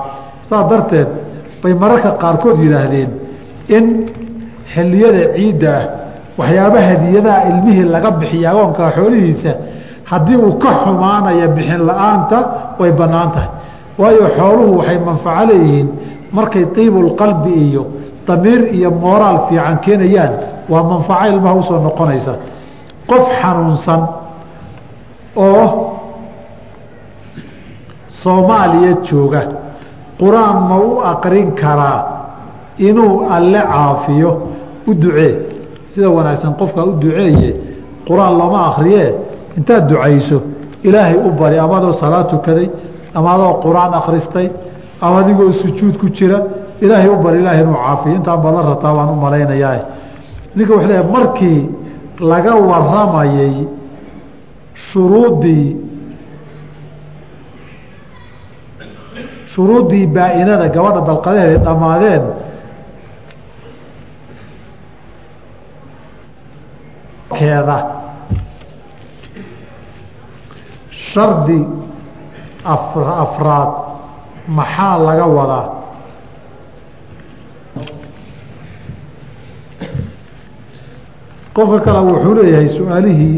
saas darteed bay mararka qaarkood yidhaahdeen in xilliyada ciidda ah waxyaaba hadiyadaha ilmihii laga bixiya agoonka xoolihiisa haddii uu ka xumaanaya bixin la'aanta way bannaan tahay. Waayo xooluhu waxay manfaco leeyihiin markay tiibulqalbi iyo damiir iyo mooraal fiican keenayaan waa manfaco ilmaha u soo noqonaysa. Qof xanuunsan oo soomaaliya jooga qur'aan ma u aqrin karaa inuu alle caafiyo u ducee. Sida wanaagsan qofkaa u duceeye qur'aan looma akriye intaad ducayso ilaahay u bari ama adoo salaad tukaday ama adoo qur'aan akhristay ama adigoo sujuud ku jira ilaahay u bari ilaahay inuu caafiyo. Intaan badan rataa baan u malaynayaa. Ninka wuxuu leeyahay markii laga waramayay shuruuddii shuruuddii baa-inada gabadha dalqadaheeda dhammaadeen keeda. Shardi afraad maxaa laga wadaa? Qofka kale wuxuu leeyahay su'aalihii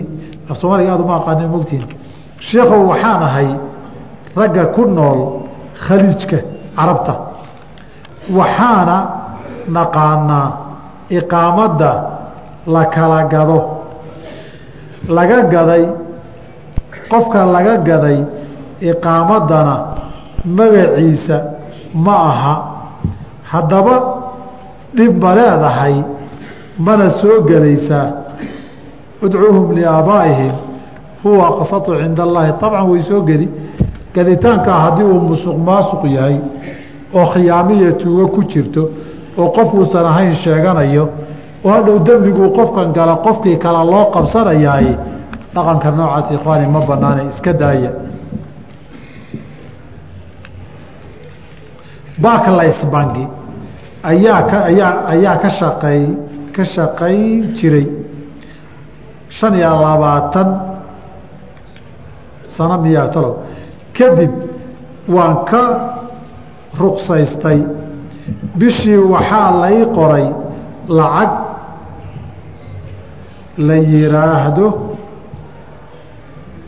af soomaaliga aada uma aqaani mogtiin sheekhow waxaan ahay ragga ku nool khaliijka carabta. Waxaana naqaanaa iqaamadda la kala gado. Laga gaday qofka laga gaday iqaamadana magaciisa ma aha. Haddaba dhib ma leedahay mana soo gelaysaa. Udcuuhum liaabaa'ihim huwa aqsatu cinda allaahi abcan way soo geli gaditaankaa haddii uu musuq maasuq yahay oo khiyaamiya tuugo ku jirto oo qofuusan ahayn sheeganayo oo hadhow dembiguu qofkan gala qofkii kale loo qabsanayaay dhaqanka noocaas ikhwaani ma banaana iska daaya. Barclays banki ayaa ka ayaa ayaa ka shaqeey ka shaqayn jiray shan iyo labaatan sano miyaa talow kadib waan ka ruqsaystay. Bishii waxaa lai qoray lacag la yiraahdo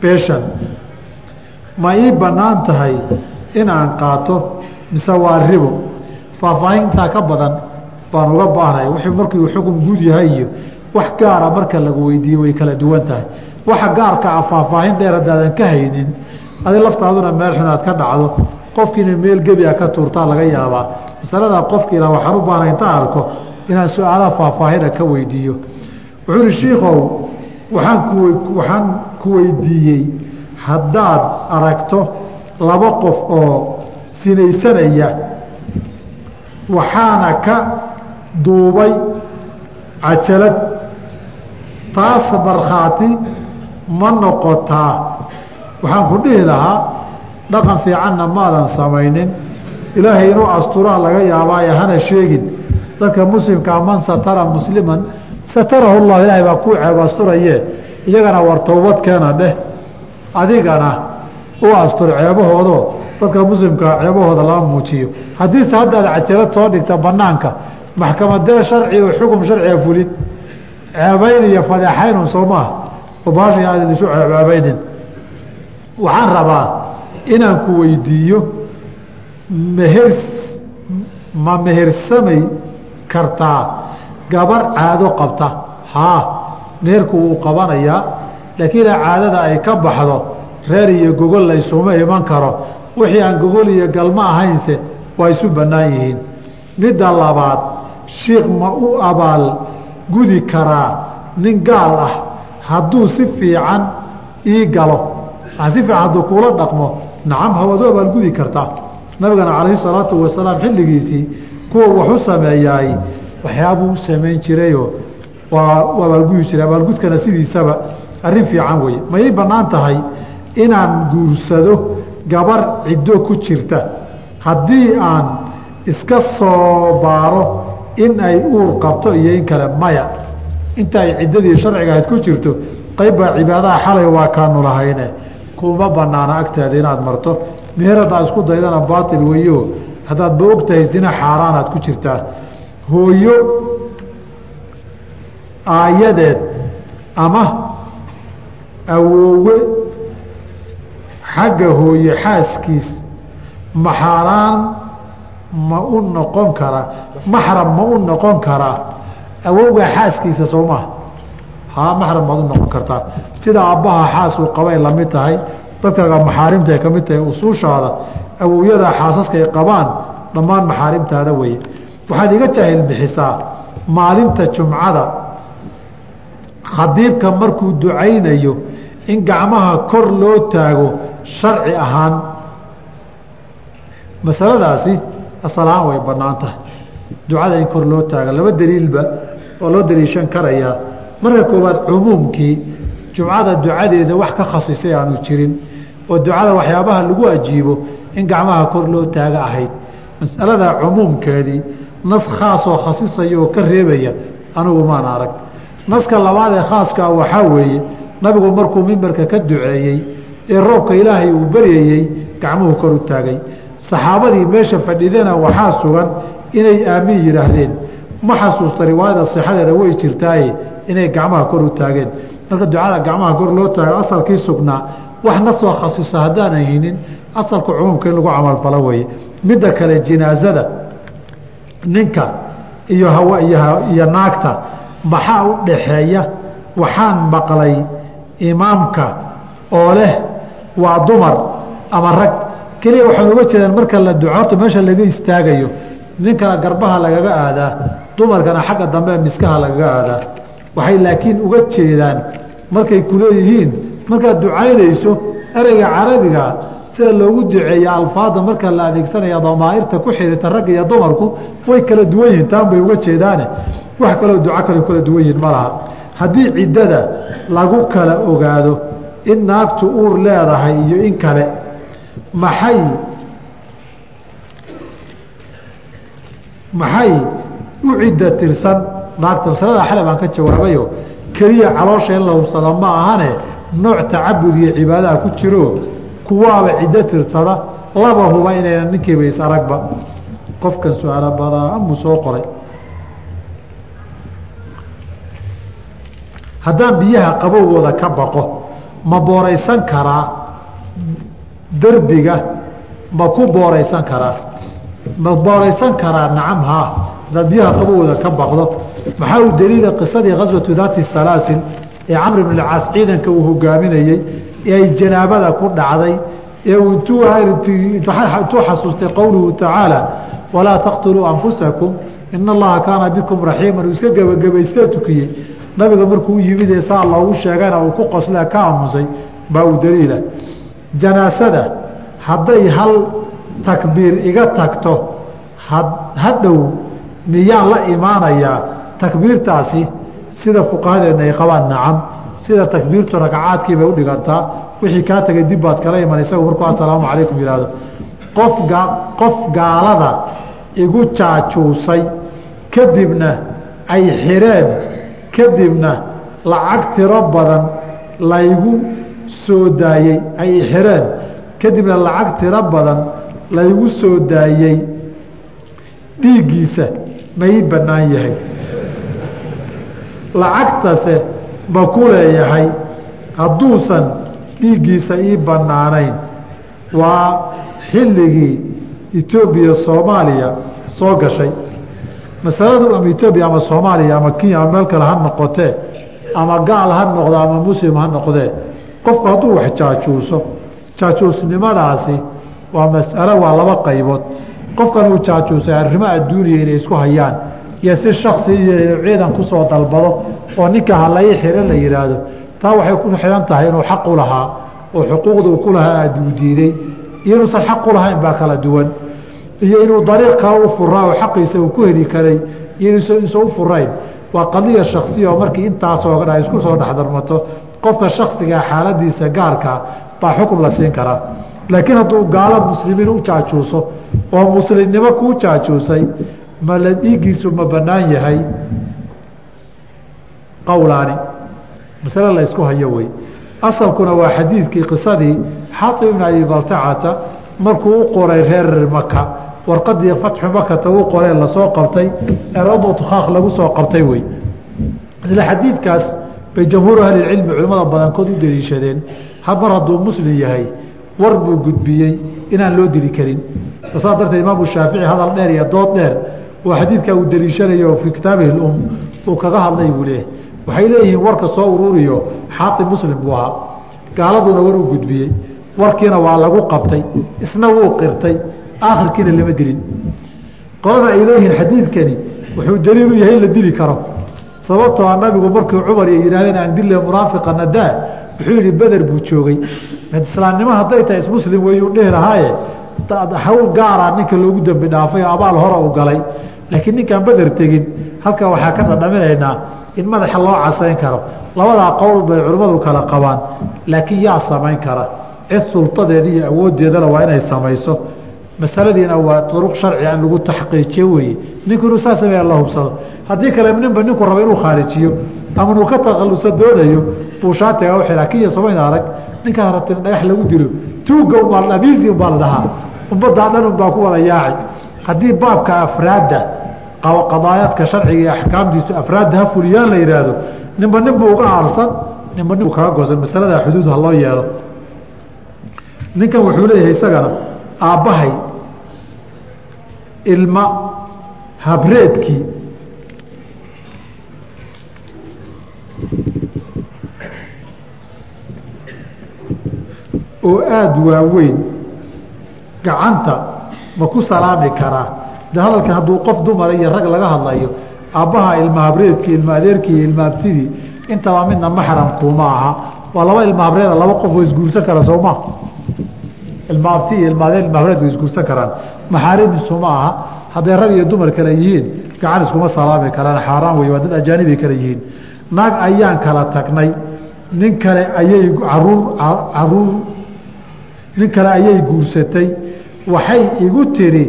beshan ma ii bannaan tahay inaan qaato mise waa ribo? Faahfaahintaa ka badan baan uga baahnay wuxuu markuu xukun guud yahay iyo wax gaara marka lagu weydiiye way kala duwan tahay. Waxa gaarka ah faahfaahin dheer haddaadan ka haynin adi laftaaduna meel xun aad ka dhacdo qofkiina meel gebi a ka tuurtaa laga yaabaa. Masaladaa qofkiila waxaan u baahnay inta arko inaan su'aalaha faahfaahina ka weydiiyo. Wuxuu ihi shiikow waaan ku waxaan ku weydiiyey haddaad aragto laba qof oo sinaysanaya waxaana ka duubay cajalad. Taas markhaati ma noqotaa waxaan ku dhihi lahaa dhaqan fiicanna maadan samaynin. Ilaahay inuu asturaa laga yaabaaye hana sheegin. Dadka muslimkaa man satara musliman satarahu llah ilaahay baa kuu ceeb asturaye iyagana war towbad keena dheh. Adigana u astur ceebahoodo. Dadka muslimkaa ceebahooda lama muujiyo. Haddiise haddaad cajalad soo dhigta banaanka maxkamadee sharci oo xukum sharciga fulin? Ceebayn iyo fadeexaynun soo maaha. Oo baasha aad isu ceebeynin waxaan rabaa inaan ku weydiiyo meher ma mehersamay kartaa gabar caado qabta. Haa meherku wuu qabanayaa laakiin caadada ay ka baxdo reer iyo gogol laysuma iman karo. Wixii aan gogol iyo galmo ahaynse waa isu bannaan yihiin. Midda labaad shiikh ma u abaal gudi karaa nin gaal ah. Hadduu si fiican ii galo si fiican hadduu kuula dhaqmo nacam hawaad u abaalgudi kartaa. Nabigana calayhi salaatu wasalaam xilligiisii kuwa wax u sameeyaay waxyaabuu u samayn jirayoo waa abaalgudi jiray abaalgudkana sidiisaba. Arrin fiican weeye. Ma ii bannaan tahay inaan guursado gabar ciddo ku jirta. Haddii aan iska soo baaro in ay uur qabto iyo in kale maya. Inta ay ciddadii sharciga ahayd ku jirto qayb baa cibaadaha xalay waa kaanu lahayne kuma banaana agteeda inaad marto. Meher haddaa isku daydana baatil weeyo. Haddaad ba og tahay zina xaaraanaad ku jirtaa hooyo aayadeed ama awoowe xagga hooye xaaskiis maxaaraan ma u noqon karaa maxram ma u noqon karaa awowgaa xaaskiisa soo maha haa maxram maad u noqon kartaa. Sida aabbaha xaas uu qabay la mid tahay dadkaga maxaarimta ay ka mid tahay usuushaada awowyada xaasaska ay qabaan dhammaan maxaarimtaada weye waxaad iga jaahil bixisaa maalinta jumcada. Khadiibka markuu ducaynayo in gacmaha kor loo taago sharci ahaan. Masaladaasi asalahaan way bannaan tahay ducada in kor loo taaga laba daliilba oo loo daliishan karayaa marka koowaad cumuumkii jumcada ducadeeda wax ka khasisay aanu jirin oo ducada waxyaabaha lagu ajiibo in gacmaha kor loo taaga ahayd. Masalada cumuumkeedii nas khaasoo khasisaya oo ka reebaya anigu maan arag. Naska labaad ee khaaskaa waxaa weeye nabigu markuu mimbarka ka duceeyey ee roobka ilaahay uu baryayey gacmuhu kor u taagay. Saxaabadii meesha fadhidana waxaa sugan inay aamiin yidhaahdeen ma xasuusta riwaayada sixadeeda way jirtaaye inay gacmaha kor u taageen. Marka ducada gacmaha kor loo taago asalkii sugnaa wax na soo khasisa haddaanan haynin asalka cumuumka in lagu camalfalo weeye. Midda kale jinaasada ninka iyo hawa iyo naagta maxaa u dhaxeeya? Waxaan maqlay imaamka oo leh waa dumar ama rag. Keliya waxaan uga jeedaan marka la ducoorto meesha laga istaagayo ninkana garbaha lagaga aadaa dumarkana xagga dambe miskaha lagaga aadaa waxay laakiin uga jeedaan markay kuleeyihiin markaad ducaynayso ereyga carabiga sida loogu duceeya alfaada marka la adeegsanaya damaairta ku xirita ragga iyo dumarku way kala duwan yihiin taan bay uga jeedaane. Wax kaloo duco kale kala duwan yihiin ma laha. Haddii ciddada lagu kala ogaado in naagtu uur leedahay iyo in kale maxay maxay u cidda tirsan naagta masalada xale baan ka jawaabayo keliya caloosha in la hubsada ma ahane nooc tacabud iyo cibaadaha ku jiro kuwaaba ciddo tirsada laba huba inayna ninkiiba is aragba. Qofkan su'aalo badaamu soo qoray. Haddaan biyaha qabowgooda ka baqo ma booraysan karaa derbiga? Ma ku booraysan karaa? Ma booraysan karaa nacam haa? Haddaad biyaha qabowgooda ka baqdo maxaa u daliila qisadii khaswatu daati salaasil ee camr ibn alcaas ciidanka uu hogaaminayey ee ay janaabada ku dhacday? Ee uu intuu xasuustay qowluhu tacaala walaa taqtuluu anfusakum ina allaha kaana bikum raxiiman uu iska gebagabaystee tukiyey. Nabiga markuu u yimid ee saa loogu sheegana uu ku qoslee ka aamusay baa uu daliila. Janaasada hadday hal takbiir iga tagto hadhow miyaan la imaanayaa takbiirtaasi sida fuqahadeena ay qabaan nacam. Sida takbiirtu ragcaadkii bay udhigantaa wixii kaa tegay dib baad kala iman isagu markuu assalaamu calaykum yihahdo qof qof gaalada igu jaajuusay kadibna ay xireen kadibna lacag tiro badan laygu soo daayey ay xireen. Kadibna lacag tiro badan laygu soo daayey dhiiggiisa ma ii bannaan yahay lacagtase ma ku leeyahay hadduusan dhiiggiisa ii bannaanayn. Waa xilligii etoobiya soomaaliya soo gashay. Masaladu ama etoobiya ama soomaaliya ama kenya ama meel kale ha noqotee ama gaal ha noqdo ama muslim ha noqdee qofku hadduu wax jaajuuso jaajuusnimadaasi waa masalo waa laba qaybood. Qofkan uu jaajuusay arrimo adduuniya inay isku hayaan iyo si shaksi ciidan ku soo dalbado oo ninka halai xiro la yihaahdo taa waxay ku xihan tahay inuu xaq lahaa oo xuquuqda uu ku lahaa aad uu diiday. Iyo inuusan xaq u lahayn baa kala duwan. Iyo inuu dariiq kale u furaa oo xaqiisa uu ku heli karay iyo inuusan u furayn waa qadiya shaksiya oo markii intaasoo dha isku soo dhexdarmato qofka shaksigaa xaaladiisa gaarkaa baa xukun la siin karaa. Laakiin hadduu gaalo muslimiin u jaajuuso oo muslimnimo kuu jaajuusay ma la dhiiggiisu ma bannaan yahay? Qowlaani masale la ysku hayo wey asalkuna waa xadiidkii qisadii xaatib ibn abi baltacata markuu u qoray reer maka warqadii fatxu makata u qoree la soo qabtay eradothaaq lagu soo qabtay wey isla xadiidkaas bay jamhuuru ahlilcilmi culimmada badankood u deliishadeen. Had mar hadduu muslim yahay war buu gudbiyey inaan loo dili karin. Saas darteed imaamu shaafici hadal dheer iyo dood dheer oo xadiidkaa uu deliishanayo fii kitaabihi lum uu kaga hadlay buu leeyahy waxay leeyihiin warka soo ururiyo xaatib muslim buu ahaa. Gaaladuna war u gudbiyey. Warkiina waa lagu qabtay. Isna wuu qirtay. Aakhirkiina lama dilin qolada ay leeyihiin xadiidkani wuxuu daliil u yahay in la dili karo. Sababtoo a nabigu markii cumar ay yidhahdeen aan dille munaafiqana daa wuxuu yihi beder buu joogay. Islaamnimo hadday tahay ismuslim weyuu dhihi lahaaye. Hawl gaara ninka loogu dembi dhaafay oo abaal hore u galay laakiin ninkaan beder tegin halka waxaa ka dhadhaminaynaa in madaxa loo casayn karo. Labadaa qowl bay culimmadu kala qabaan laakiin yaa samayn kara. Cid sultadeeda iyo awooddeedana waa inay samayso. Masaladiina waa duruq sharci aan lagu taxqiijiyo weeye. Ninku inuu saa sameeya la hubsado. Haddii kale ninba ninku raba inuu khaarijiyo ama inuu ka takhaluso doonayo buu shaatiga u xiraa kiya somayna arag ninkaa rabtin dhagax lagu dilo. Tuugga umaa abiisi umbaa la dhahaa. Ummaddaa dhan unbaa ku wada yaaci haddii baabka afraadda qadaayaadka sharciga iyo axkaamtiisu afraadda ha fuliyaan la yidhaahdo ninba nin buu uga aarsan ninba nin buu kaga goosan masaladaa xuduud ha loo yeelo. Ninkan wuxuu leeyahay isagana aabbahay ilma habreedkii. Oo aada waaweyn gacanta ma ku salaami karaa de hadalkan hadduu qof dumara iyo rag laga hadlayo aabbaha ilma habreedkii ilma adeerkii ilma abtidii intaba midna maxramkuuma aha. Waa laba ilma habreeda laba qof oo isguursan kara sooma ilma abti iyo ilma adeer ilma habreed way isguursan karaan. Maxaarimisu ma aha. Hadday rag iyo dumar kale yihiin gacan iskuma salaami karaan xaaraan wey waa dad ajaanibay kale yihiin. Naag ayaan kala tagnay. Nin kale ayay carruur carruur nin kale ayay guursatay. Waxay igu tiri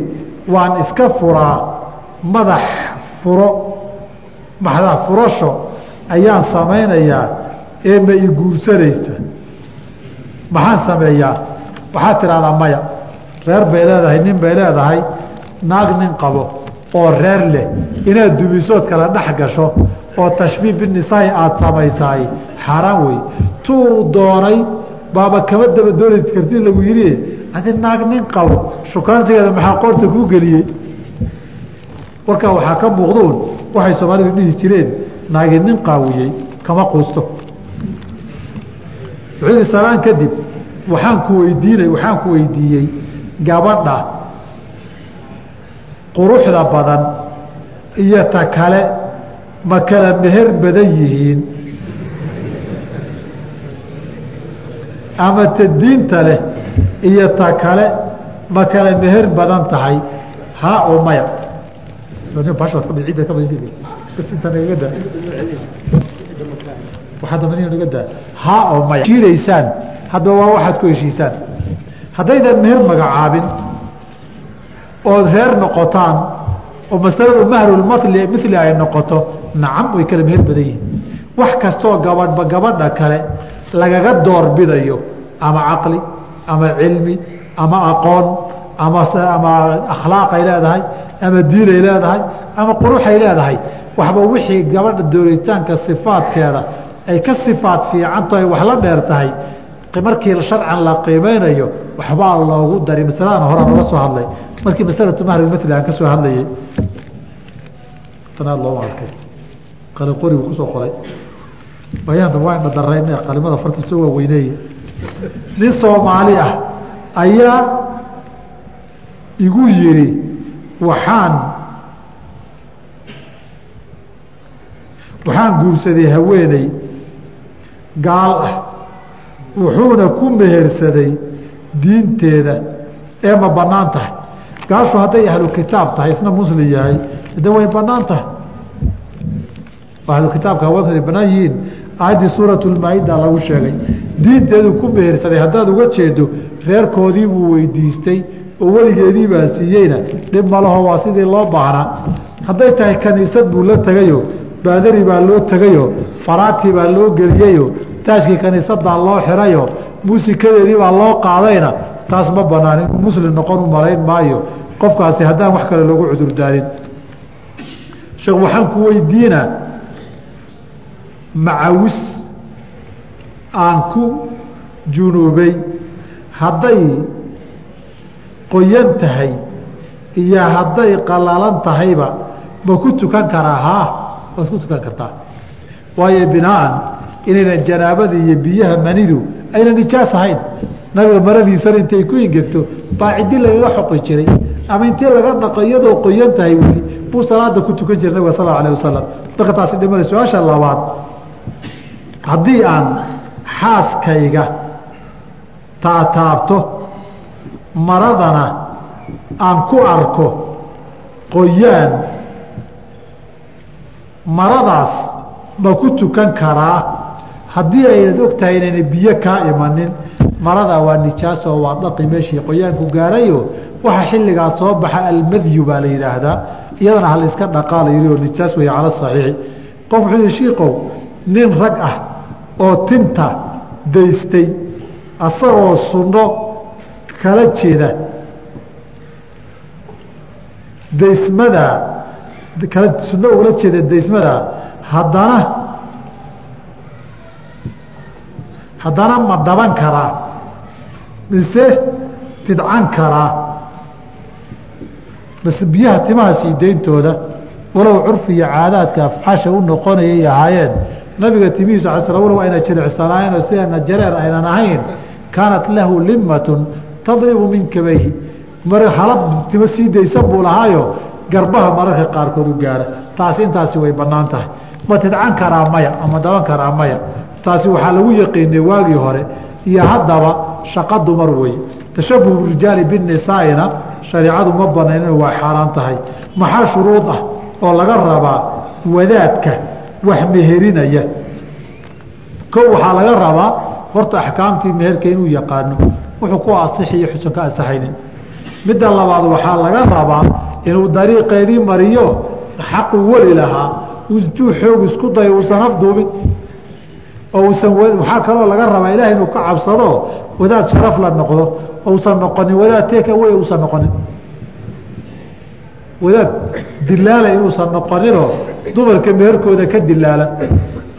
waan iska furaa madax furo madax furasho ayaan samaynayaa ee ma i guursanaysa. Maxaan sameeyaa? Waxaad tidhahdaa maya reer bay leedahay nin bay leedahay naag nin qabo oo reer leh inaad dumisood kala dhex gasho oo tashbiih binisaai aada samaysaay. Xaaraan wey tuu doonay baaba kama daba dooni karti lagu yidhi adi naag nin qabo shukaansigeeda maxaa qoorta kuu geliyey? Warkaa waxaa ka muuqdoon waxay soomaalidu dhihi jireen naagi nin qaawiyey kama quusto. Wuxuu yihi salaan kadib waxaan ku weydiinay waxaan ku weydiiyey gabadha quruxda badan iyo ta kale ma kala meher badan yihiin. Ama ta diinta leh iyo ta kale ma kala meher badan tahay. Haa oo maya. Haa oo waa waxaad ku heshiisaan. Haddaydan meher magacaabin ood reer noqotaan oo masaladu mahrulmali mili ay noqoto nacam way kala meher badan yihiin wax kastoo gabadhba gabadha kale lagaga doorbidayo ama caqli ama cilmi ama aqoon ama ama akhlaaqay leedahay ama diinay leedahay ama quruxay leedahay. Waxba wixii gabadha dooritaanka sifaadkeeda ay ka sifaad fiicanto ay wax la dheer tahay. Markii sharcan la qiimeynayo waxbaa loogu dari. Masaladana horaa looga soo hadlay. Markii masalatu mahrmali aan ka soo hadlayay. Tanaad looma arkay. Qalin qorigu ku soo qoray. Wayaanba waan dhadarayne qalimada farta soo waaweyneeye nin soomaali ah ayaa igu yidhi waxaan waxaan guursaday haweeney gaal ah wuxuuna ku mehersaday diinteeda ee ma bannaan tahay. Gaashu hadday ahlu kitaab tahay isna muslim yahay de way bannaan tahay ahlu kitaabka haweenku ay banaan yihiin aayaddii suuratulmaa-ida lagu sheegay. Diinteedu ku mehersaday haddaad uga jeedo reerkoodii buu weydiistay oo weligeedii baa siiyeyna. Dhib malaho waa sidii loo baahnaa. Hadday tahay kaniisad buu la tegayo baadari baa loo tegayo faraati baa loo geliyeyo taajkii kaniisadaa loo xirayo muusikadeedii baa loo qaadayna. Taas ma banaan inuu muslim noqon u malayn maayo. Qofkaasi haddaan wax kale loogu cudurdaarin sheekh waxaan ku weydiinaa macawis aan ku junuubay. Hadday qoyan tahay iyo hadday qalalan tahayba ma ku tukan karaa haa waad ku tukan kartaa. Waayo binaan inaynan janaabada iyo biyaha manidu ayna nijaas ahayn. Nabiga maradiisana intay ku ingegto baa ciddi lagaga xoqi jiray. Ama intii laga dhaqo iyadoo qoyan tahay weli buu salaada ku tukan jiray nabiga sal alah wasalam marka taasi dhimana su'aasha labaad haddii aan xaaskayga taataabto maradana aan ku arko qoyaan maradaas ma ku tukan karaa? Haddii aynad og tahay inayna biyo kaa imanin marada waa nijaasoo waa dhaqi meeshii qoyaanku gaarayo waxa xilligaa soo baxa almadyu baa la yidhaahdaa. Iyadana halayska dhaqaa la yihi oo nijaas wey cala saxiixi. Qof wuxuu yihi shiikow nin rag ah oo tinta daystay asagoo sunno kala jeeda. Daysmadaa kala sunno ugala jeeda daysmadaa haddana haddana ma dhaban karaa mise tidcan karaa bas biyaha timaha sii deyntooda walow curfi iyo caadaadka afxaasha u noqonayay ahaayeen nabiga timihiisu sl walow ayna jilicsanaayeen oo sideena jareer aynan ahayn kaanat lahu limatun tadribu min kabayhi mar halab timo sii daysan buu lahaayo garbaha mararka qaarkood u gaara taasi intaasi way bannaan tahay. Ma tidcan karaa maya ama daban karaa maya. Taasi waxaa lagu yaqiinay waagii hore iyo haddaba shaqa dumar wey. Tashabuhu rijaali binisaaina shareicadu ma banayn waa xaaraan tahay. Maxaa shuruud ah oo laga rabaa wadaadka wax meherinaya ko waxaa laga rabaa horta axkaamtii meherka inuu yaqaano wuxuu ku asixi iyo xusan asaxaynin midda labaad waxaa laga rabaa inuu dariiqeedii mariyo xaqu weli lahaa intuu xoog isku dayo uusan afduubin oo usan waxaa kaloo laga rabaa ilaah inuu ka cabsado wadaad sharaf la noqdo ousan noqonin wadaad teeka wey uusan noqonin wadaad dilaala inuusan noqoninoo dumarka meherkooda ka dilaala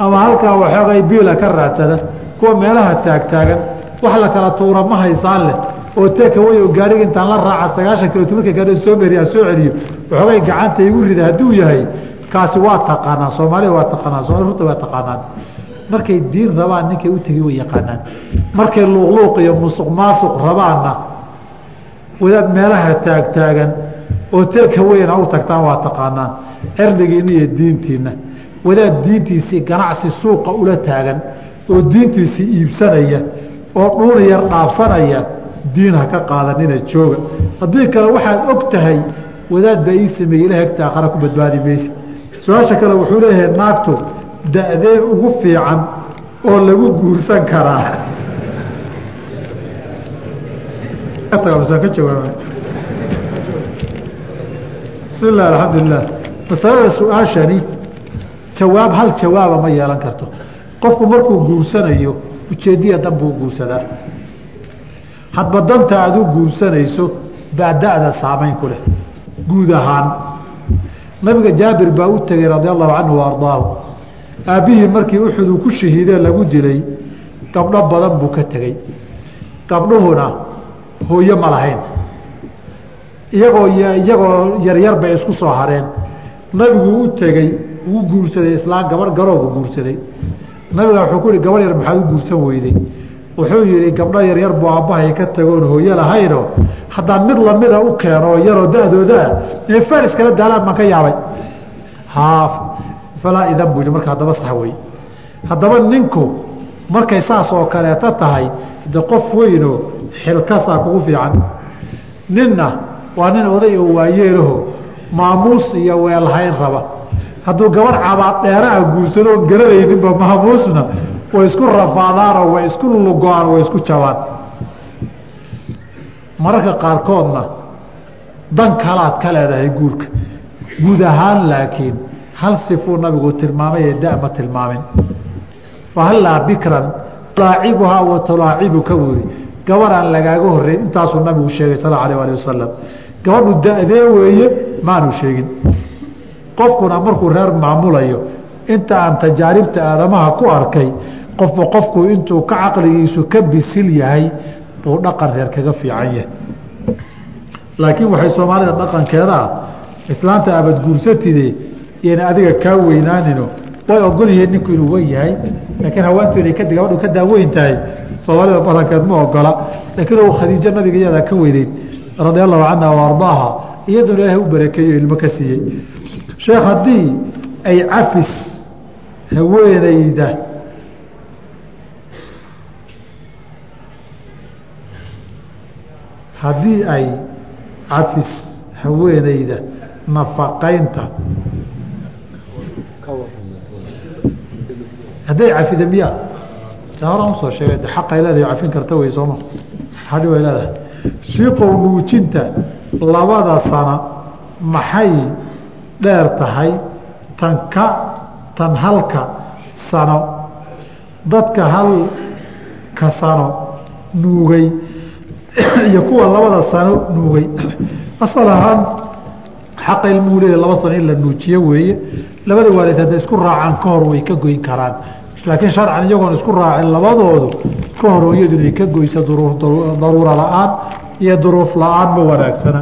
ama halkaa waxoogay biila ka raadsada kuwa meelaha taagtaagan wax la kala tuura ma haysaan leh oo teeka wey oo gaariga intaan la raaca sagaashan kilomitr marka gaadho soo meriyaa soo celiyo waxoogay gacanta igu rida hadduu yahay kaasi waa taqaanaan soomaaliya waa taqaanaan somalia runta waa taqaanaan. Markay diin rabaan ninkay u tegi way yaqaanaan. Markay luuqluuq iyo musuq maasuq rabaanna wadaad meelaha taagtaagan oo teeka weyna u tagtaan waa taqaanaan. Cirdigiina iyo diintiina wadaad diintiisii ganacsi suuqa ula taagan oo diintiisii iibsanaya oo dhuuna yar dhaafsanaya diin ha ka qaadanina jooga. Haddii kale waxaad og tahay wadaad baa ii sameeyey ilaha agta aakhara ku badbaadi mayse su'aasha kale wuxuu leeyahay naagtu da-dee ugu fiican oo lagu guursan karaa. [LAUGHS] Ka jawaaba bismi illah alxamdulilah masalada su'aashani jawaab hal jawaaba ma yeelan karto. Qofku markuu guursanayo ujeediya dan buu guursadaa. Hadba danta aad u guursanayso baa da-da saamayn ku leh. Guud ahaan. Nabiga jaabir baa u tegey radia allahu canhu wa ardaahu. Aabbihii markii uxud uu ku shahiidee lagu dilay gabdho badan buu ka tegey. Gabdhuhuna hooyo ma lahayn iyagoo iyagoo yaryar bay isku soo hareen. Nabigu u tegey wuu guursaday islaan gabarh garoobu guursaday. Nabiga wuxuu ku yihi gabarh yar maxaad u guursan weyday? Wuxuu yihi gabdho yaryar buu aabbahay ka tagoon hooyo lahayno haddaan mid lamida u keeno oo yaroo da-doodaa inay faris kala daalaan baan ka yaabay. Falaa idan buu yihi marka haddaba sax wey haddaba ninku markay saas oo kaleeta tahay de qof weyno xilkasaa kugu fiican. Ninna waa nin oday oo waayeelaho maamuus iyo weelhayn raba. Hadduu gabarh cabaad dheeraha guursado oon garanayninba maamuusna way isku rafaadaanoo way isku lugo-aan way isku jabaan. Mararka qaarkoodna dan kalaad ka leedahay guurka. Guud ahaan laakiin hal sifuu nabigu tilmaamay ee da ma tilmaamin fahallaa bikran tulaacibuhaa wa tulaacibuka buuri gabar aan lagaaga horreyn intaasuu nabigu sheegay sal alه alih wasalam gabadhu da-dee weeye maanu sheegin. Qofkuna markuu reer maamulayo inta aan tajaaribta aadamaha ku arkay qofba qofku intuu ka caqligiisu ka bisil yahay buu dhaqan reer kaga fiican yahay. Laakiin waxay soomaalida dhaqankeeda islaanta abad guursatide iyana adiga kaa weynaanino. Way ogol yihiin ninku inuu wen yahay laakiin haweentu inay gabadhu ka daaweyn tahay soomaalida badankeed ma ogola. Laakiin khadiijo nabiga iyadaa ka weyneyd radia allahu canha wa ardaaha iyaduna ilaahay u barakeeyo ilmo ka siiyey. Sheekh haddii ay cafis haweenayda haddii ay cafis haweenayda nafaqaynta hadday cafida miya? Horaan u soo sheegay de xaqay leedahay cafin karta wey sooma xadhi way leedahay shiiqow nuujinta labada sana maxay dheer tahay tan ka tan halka sano. Dadka halka sano nuugay [COUGHS] iyo kuwa labada sano nuugay. [COUGHS] Asal ahaan xaqa ilmuhu leeya laba sano in la nuujiyo weeye. Labada waalid hadday isku raacaan ka hor way ka goyn karaan laakiin sharcan iyagoon isku raacin labadoodu ka hor inay ka goyso daruura la'aan iyo duruuf la'aan ma wanaagsana